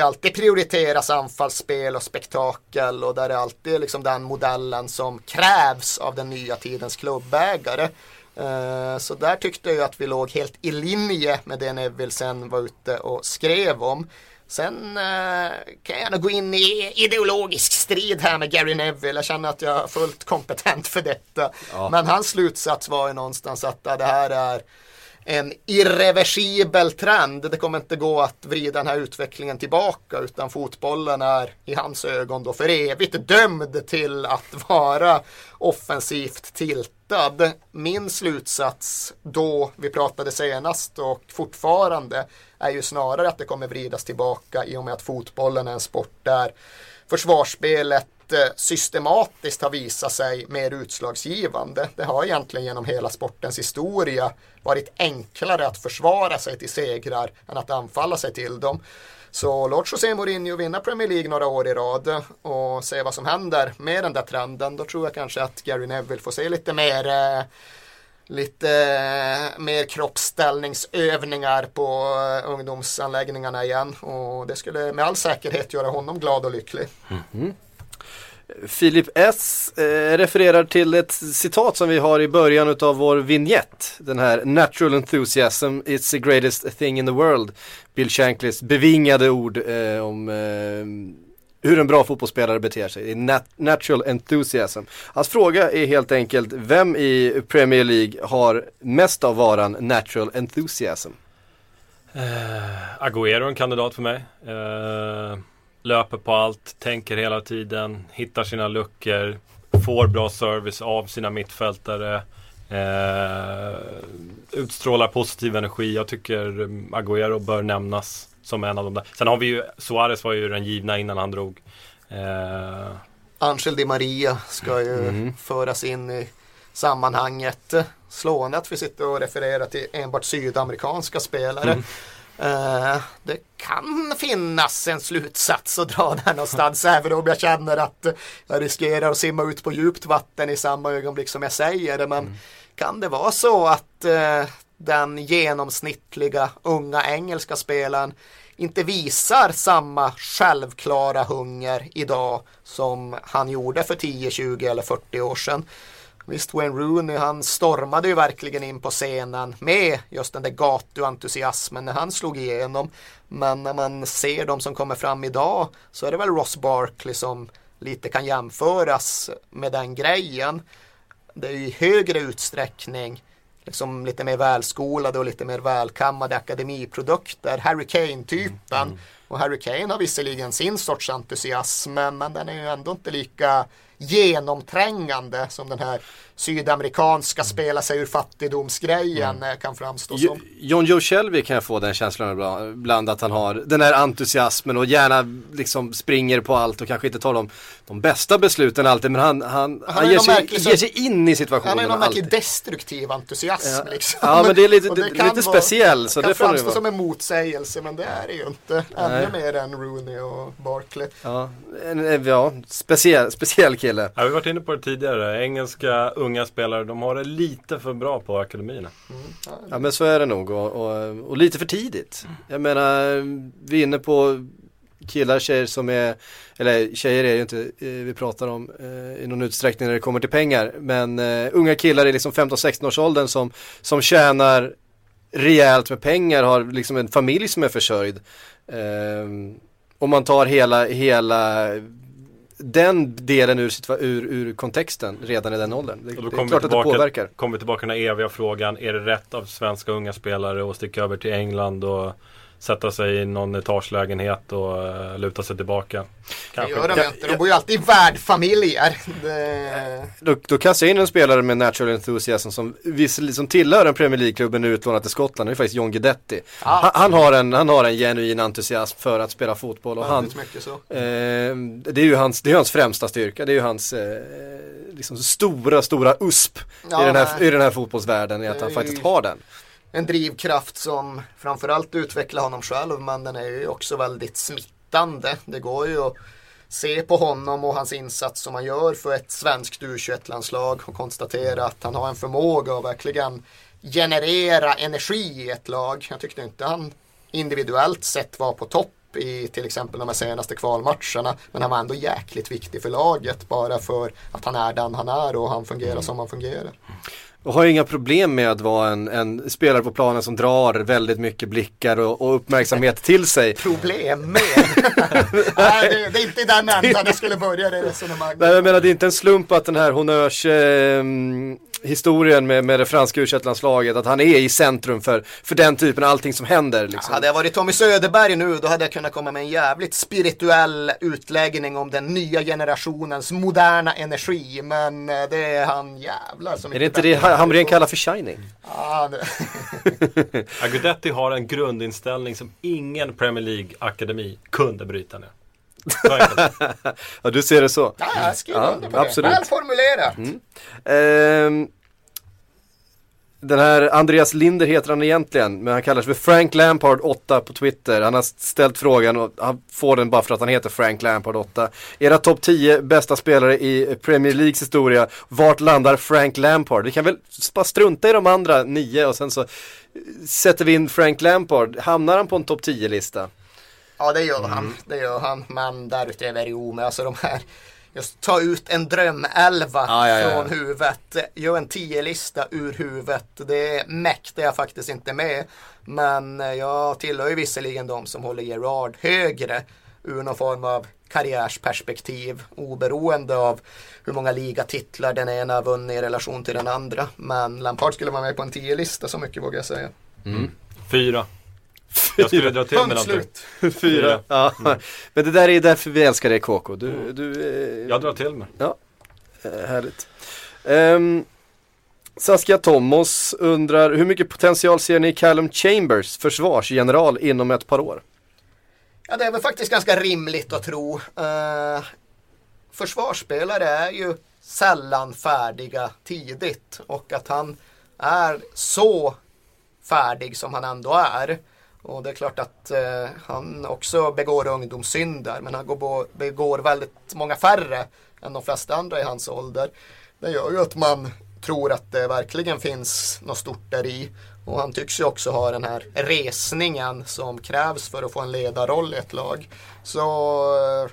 det alltid prioriteras anfallsspel och spektakel och där det alltid är liksom den modellen som krävs av den nya tidens klubbägare. Eh, Så där tyckte jag att vi låg helt i linje med det Neville sen var ute och skrev om. Sen eh, kan jag gärna gå in i ideologisk strid här med Gary Neville. Jag känner att jag är fullt kompetent för detta. Men hans slutsats var ju någonstans att ja, det här är en irreversibel trend. Det kommer inte gå att vrida den här utvecklingen tillbaka utan fotbollen är i hans ögon då för evigt dömd till att vara offensivt tiltad. Min slutsats då vi pratade senast och fortfarande är ju snarare att det kommer vridas tillbaka i och med att fotbollen är en sport där försvarsspelet eh, systematiskt har visat sig mer utslagsgivande. Det har egentligen genom hela sportens historia varit enklare att försvara sig till segrar än att anfalla sig till dem. Så låt José Mourinho vinna Premier League några år i rad och se vad som händer med den där trenden. Då tror jag kanske att Gary Neville får se lite mer eh, lite eh, mer kroppsställningsövningar på eh, ungdomsanläggningarna igen och det skulle med all säkerhet göra honom glad och lycklig. Mhm. Filip S eh, refererar till ett citat som vi har i början av vår vignett. Den här Natural enthusiasm, it's the greatest thing in the world. Bill Shankleys bevingade ord eh, om eh, hur en bra fotbollsspelare beter sig. Det är nat- natural enthusiasm. Hans fråga är helt enkelt, vem i Premier League har mest av varan natural enthusiasm? Eh, Agüero är en kandidat för mig. Uh löper på allt, tänker hela tiden, hittar sina luckor, får bra service av sina mittfältare. Eh, utstrålar positiv energi. Jag tycker mm, Agüero bör nämnas som en av de där. Sen har vi ju, Suarez var ju den givna innan han drog. Eh, Angel Di Maria ska ju föras in i sammanhanget. Slående att vi sitter och refererar till enbart sydamerikanska spelare. Eh, det kan finnas en slutsats att dra där någonstans även om jag känner att jag riskerar att simma ut på djupt vatten i samma ögonblick som jag säger det. Men kan det vara så att eh, den genomsnittliga unga engelska spelaren inte visar samma självklara hunger idag som han gjorde för 10, 20 eller 40 år sedan. Visst, Wayne Rooney han stormade ju verkligen in på scenen med just den där gatuentusiasmen när han slog igenom. Men när man ser de som kommer fram idag så är det väl Ross Barkley som lite kan jämföras med den grejen. Det är ju i högre utsträckning liksom lite mer välskolade och lite mer välkammade akademiprodukter. Harry Kane-typen. Mm, mm. Och Harry Kane har visserligen sin sorts entusiasm men den är ju ändå inte lika genomträngande som den här sydamerikanska spela sig ur fattigdomsgrejen eh, kan framstå Jo- som. John Joe Shelby kan jag få den känslan ibland- ibland att han har den här entusiasmen och gärna liksom springer på allt och kanske inte tar de, de bästa besluten alltid men han, han, han, ju ger, sig, märklig ger sig in i situationen Han har någon märklig destruktiv entusiasm. Ja. Liksom. Ja, men det är lite- det- kan lite speciell, så kan det det framstå vara. som en motsägelse men det är det ju inte. Ännu Nej. mer än Rooney och Barkley. Ja, en, ja speciell, speciell kille. Ja, vi har varit inne på det tidigare. Engelska unga spelare, de har det lite för bra på akademierna. Ja men så är det nog och, och, och lite för tidigt. Jag menar, vi är inne på killar, tjejer som är, eller tjejer är ju inte eh, vi pratar om eh, i någon utsträckning när det kommer till pengar. Men eh, unga killar i liksom 15-16 års åldern som, som tjänar rejält med pengar, har liksom en familj som är försörjd. Eh, om man tar hela, hela den delen ur, ur, ur kontexten redan i den åldern. Det, det är klart att det tillbaka, påverkar. kommer vi tillbaka till den eviga frågan. Är det rätt av svenska unga spelare att sticka över till England och sätta sig i någon etagelägenhet och uh, luta sig tillbaka? Det gör de inte. De bor ju alltid i värdfamiljer. Det... Då, då kastar jag in en spelare med natural enthusiasm som visserligen som tillhör en Premier League-klubben utlånad till Skottland, det är faktiskt John Guidetti. Han, han, har en, han har en genuin entusiasm för att spela fotboll och han, eh, det är ju hans, det är hans främsta styrka, det är ju hans eh, liksom stora, stora USP Ja, i, den här, nej. i den här fotbollsvärlden, är att han faktiskt har den. En drivkraft som framförallt utvecklar honom själv men den är ju också väldigt smittande. Det går ju att se på honom och hans insats som han gör för ett svenskt U21-landslag och konstatera att han har en förmåga att verkligen generera energi i ett lag. Jag tyckte inte han individuellt sett var på topp i till exempel de här senaste kvalmatcherna. Men han var ändå jäkligt viktig för laget bara för att han är den han är och han fungerar som han fungerar. Och har inga problem med att vara en, en spelare på planen som drar väldigt mycket blickar och, och uppmärksamhet till sig. problem med. Nej, det, det är inte i den ändan jag skulle börja det resonemanget. Nej, jag menar det är inte en slump att den här honnörs eh, historien med, med det franska u att han är i centrum för, för den typen av allting som händer. Liksom. Hade jag varit Tommy Söderberg nu då hade jag kunnat komma med en jävligt spirituell utläggning om den nya generationens moderna energi. Men eh, det är han jävlar som är det inte Hamrén kallar för shining? Ja, det... Agudetti har en grundinställning som ingen Premier League-akademi kunde bryta ner. Ja, du ser det så. Ja, jag skriver Ja, under på absolut. det. Väl formulerat. Ehm, den här Andreas Linder heter han egentligen, men han kallar sig för Frank Lampard 8 på Twitter. Han har ställt frågan och han får den bara för att han heter Frank Lampard 8. Era topp 10 bästa spelare i Premier Leagues historia, vart landar Frank Lampard? Vi kan väl bara strunta i de andra nio och sen så sätter vi in Frank Lampard. Hamnar han på en topp 10-lista? Ja, det gör han. Det gör han. Men därutöver, jo, men alltså de här Just ta ut en drömelva Ja, ja, ja. från huvudet. Gör en tio-lista ur huvudet. Det mäktar jag faktiskt inte med. Men eh, jag tillhör ju visserligen de som håller Gerard högre ur någon form av karriärsperspektiv oberoende av hur många ligatitlar den ena har vunnit i relation till den andra. Men Lampard skulle vara med på en tio-lista, så mycket vågar jag säga. Fyra. Jag skulle dra till med slut. Fyra. Ja. Men det där är därför vi älskar dig KK. Du, du, eh, Jag drar till med. Ja, eh, härligt. Um, Saskia Thomas undrar hur mycket potential ser ni i Callum Chambers, försvarsgeneral, inom ett par år? Ja, det är väl faktiskt ganska rimligt att tro. Uh, försvarsspelare är ju sällan färdiga tidigt och att han är så färdig som han ändå är. Och det är klart att eh, han också begår ungdomssynder men han går, begår väldigt många färre än de flesta andra i hans ålder. Det gör ju att man tror att det verkligen finns något stort där i. Och han tycks ju också ha den här resningen som krävs för att få en ledarroll i ett lag. Så eh,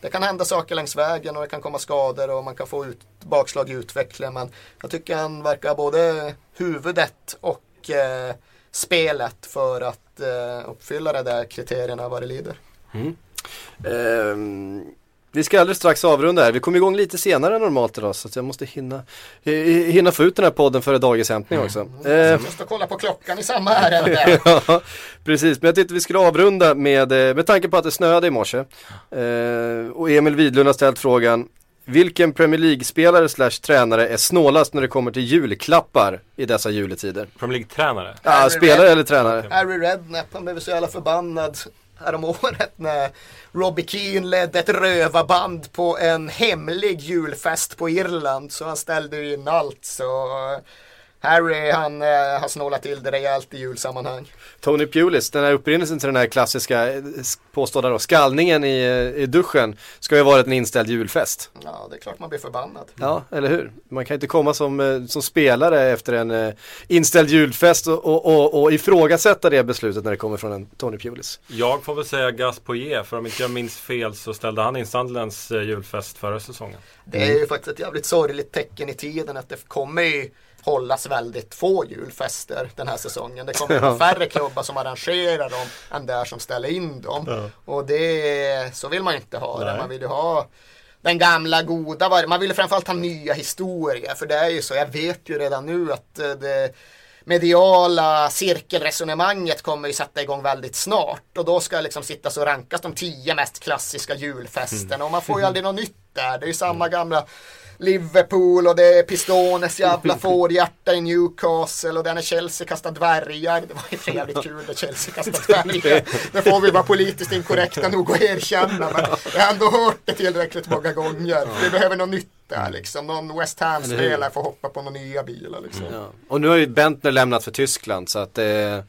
det kan hända saker längs vägen och det kan komma skador och man kan få ut, bakslag i utvecklingen. Men jag tycker han verkar ha både huvudet och eh, spelet för att eh, uppfylla de där kriterierna vad det lider. Ehm, vi ska alldeles strax avrunda här. Vi kom igång lite senare än normalt idag så jag måste hinna, hi- hinna få ut den här podden före dagens hämtning också. Ehm, Jag måste kolla på klockan i samma ärende. ja, precis. Men jag tänkte vi skulle avrunda med, eh, med tanke på att det snöade i morse. Eh, och Emil Widlund har ställt frågan, vilken Premier League-spelare slash tränare är snålast när det kommer till julklappar i dessa juletider? Premier League-tränare. Ja, Harry spelare Red- eller tränare? Harry Redknapp, han blev så jävla förbannad häromåret när Robbie Keane ledde ett rövarband på en hemlig julfest på Irland. Så han ställde in allt. Så Harry han eh, har snålat till det rejält i julsammanhang. Tony Pulis, den här upprinnelsen till den här klassiska eh, påstådda då, skallningen i, eh, i duschen ska ju ha varit en inställd julfest. Ja, det är klart man blir förbannad. Ja, eller hur? Man kan inte komma som, eh, som spelare efter en eh, inställd julfest och, och, och, och ifrågasätta det beslutet när det kommer från en Tony Pulis. Jag får väl säga Gaspoyer, för om inte jag minns fel så ställde han in eh, julfest förra säsongen. Det är ju faktiskt ett jävligt sorgligt tecken i tiden att det kommer ju hållas väldigt få julfester den här säsongen. Det kommer vara färre klubbar som arrangerar dem än där som ställer in dem. Och det, så vill man inte ha det. Nej. Man vill ju ha den gamla goda var Man ville framförallt ha nya historier. För det är ju så, jag vet ju redan nu att eh, det mediala cirkelresonemanget kommer ju sätta igång väldigt snart. Och då ska liksom sitta så rankas de tio mest klassiska julfesterna. Och man får ju aldrig något nytt där. Det är ju samma gamla Liverpool och det är Pistones jävla fårhjärta i Newcastle och den är Chelsea kastar dvärgar. Det var ju för jävligt kul när Chelsea kastade dvärgar. Det får vi vara politiskt inkorrekta nog att erkänna. Men jag har ändå hört det tillräckligt många gånger. Vi behöver något nytt där liksom. Någon West Ham-spelare får hoppa på några nya bilar liksom. Ja. Och nu har ju Bentner lämnat för Tyskland så att det Eh,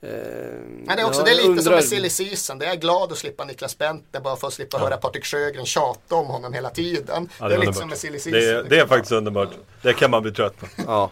Men det är också, det är lite undrar... som med silly season. Det är glad att slippa Niklas Bentner bara för att slippa ja. höra Patrik Sjögren tjata om honom hela tiden. Ja, det, är, det är lite som med silly season. Det är, det är faktiskt underbart. Det kan man bli trött på. Ja.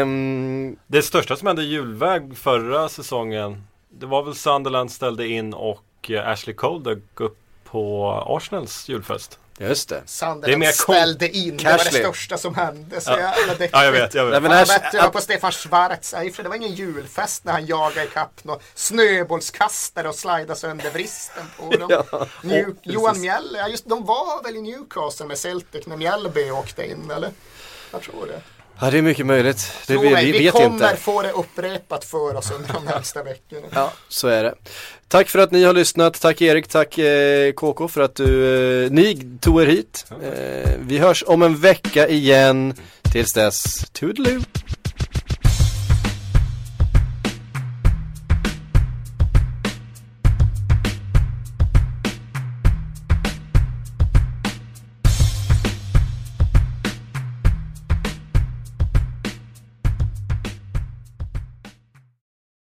Um... Det största som hände i julväg förra säsongen Det var väl Sunderland ställde in och eh, Ashley Cole dök upp på Arsenals julfest. Just det. Sunderland det ställde in, Cashley. det var det största som hände. Så ja. jävla. Ja, jag vet. Jag vet. Ja, jag vet jag på Stefan Schwarz, för det var ingen julfest när han jagade ikapp någon snöbollskastare och slidade sönder vristen på dem. ja. New, oh, Johan Mjälle, ja, just, de var väl i Newcastle med Celtic när Mjällby åkte in, eller? Jag tror det. Ja det är mycket möjligt. Det, vi, vi, vi vet kommer inte. få det upprepat för oss under de närmsta veckorna. Ja, så är det. Tack för att ni har lyssnat. Tack Erik, tack eh, KK för att du, eh, ni tog er hit. Eh, vi hörs om en vecka igen. Tills dess, toodaloo.